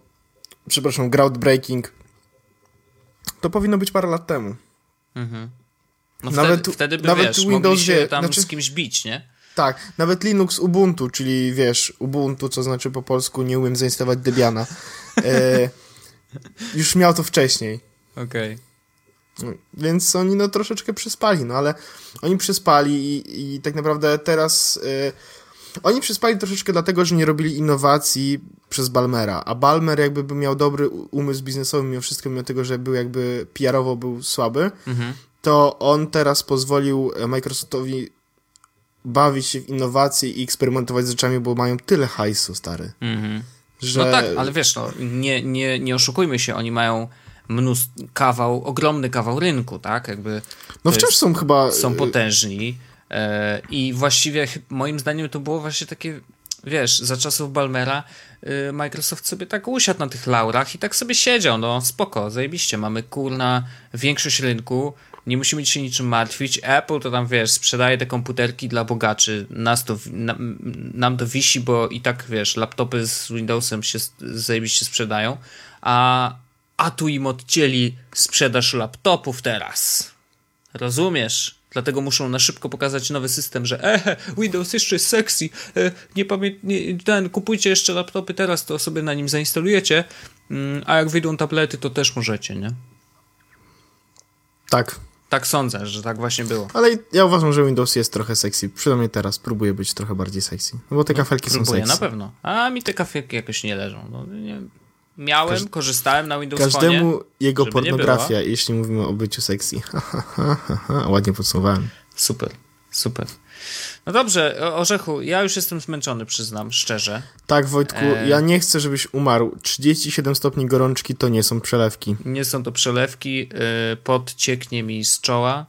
przepraszam, groundbreaking, to powinno być parę lat temu. Mhm. No nawet, wtedy, wtedy by, nawet wiesz, Windows się tam znaczy, z kimś bić, nie? Tak, nawet Linux Ubuntu, czyli wiesz, Ubuntu, co znaczy po polsku nie umiem zainstalować Debiana, e, już miał to wcześniej. Okej. Okay. Więc oni no troszeczkę przyspali, no ale oni przyspali i, i tak naprawdę teraz y, oni przyspali troszeczkę dlatego, że nie robili innowacji przez Balmera, a Balmer jakby by miał dobry umysł biznesowy mimo wszystko, mimo tego, że był jakby PR-owo był słaby, mhm. to on teraz pozwolił Microsoftowi bawić się w innowacje i eksperymentować z rzeczami, bo mają tyle hajsu, stary. Mhm. Że... No tak, ale wiesz, no, nie, nie, nie oszukujmy się, oni mają mnóstwo, kawał, ogromny kawał rynku, tak? Jakby no wciąż są chyba... Są potężni e, i właściwie moim zdaniem to było właśnie takie, wiesz, za czasów Balmera e, Microsoft sobie tak usiadł na tych laurach i tak sobie siedział, no spoko, zajebiście, mamy kurna większość rynku, nie musimy się niczym martwić. Apple to tam, wiesz, sprzedaje te komputerki dla bogaczy. Nas to, na, nam to wisi, bo i tak, wiesz, laptopy z Windowsem się zajebiście sprzedają. A a tu im odcięli sprzedaż laptopów teraz. Rozumiesz? Dlatego muszą na szybko pokazać nowy system, że e, Windows jeszcze jest sexy, e, nie pamiętaj, ten, kupujcie jeszcze laptopy teraz, to sobie na nim zainstalujecie, mm, a jak wyjdą tablety, to też możecie, nie? Tak. Tak sądzę, że tak właśnie było. Ale ja uważam, że Windows jest trochę sexy. Przynajmniej teraz próbuje być trochę bardziej sexy. No bo te no, kafelki próbuję, są sexy. na pewno. A mi te kafelki jakoś nie leżą. No, nie, miałem, Każ... korzystałem na Windows Każdemu Phone, jego pornografia, jeśli mówimy o byciu sexy. Ładnie podsumowałem. Super, super. No dobrze, Orzechu, ja już jestem zmęczony, przyznam, szczerze. Tak, Wojtku, e... ja nie chcę, żebyś umarł. 37 stopni gorączki to nie są przelewki. Nie są to przelewki, e, podcieknie mi z czoła.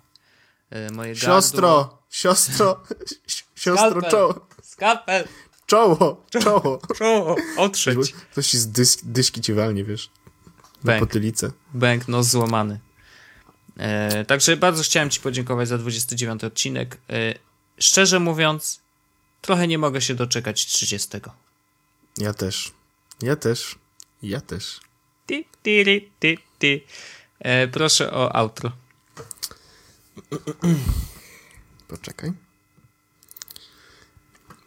E, moje siostro, gardło. siostro, siostro, czoło. Skalpel. Czoło, czoło. Czoło, otrzeć. Ktoś z dyś, dyszki ci walnie, wiesz. Bęk. Potylicę. Bęk, no złamany. E, także bardzo chciałem Ci podziękować za 29 odcinek. E, szczerze mówiąc, trochę nie mogę się doczekać 30. Ja też. Ja też. Ja też. Ty, ty, ty, ty, ty. E, proszę o outro. Poczekaj.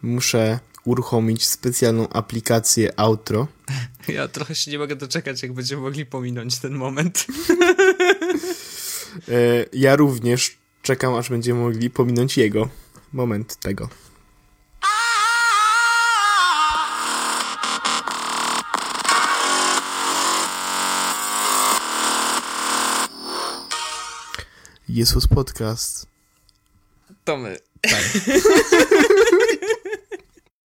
Muszę uruchomić specjalną aplikację Outro. Ja trochę się nie mogę doczekać, jak będziemy mogli pominąć ten moment. E, ja również czekam, aż będziemy mogli pominąć jego moment tego. Jezus Podcast. To my. Tak.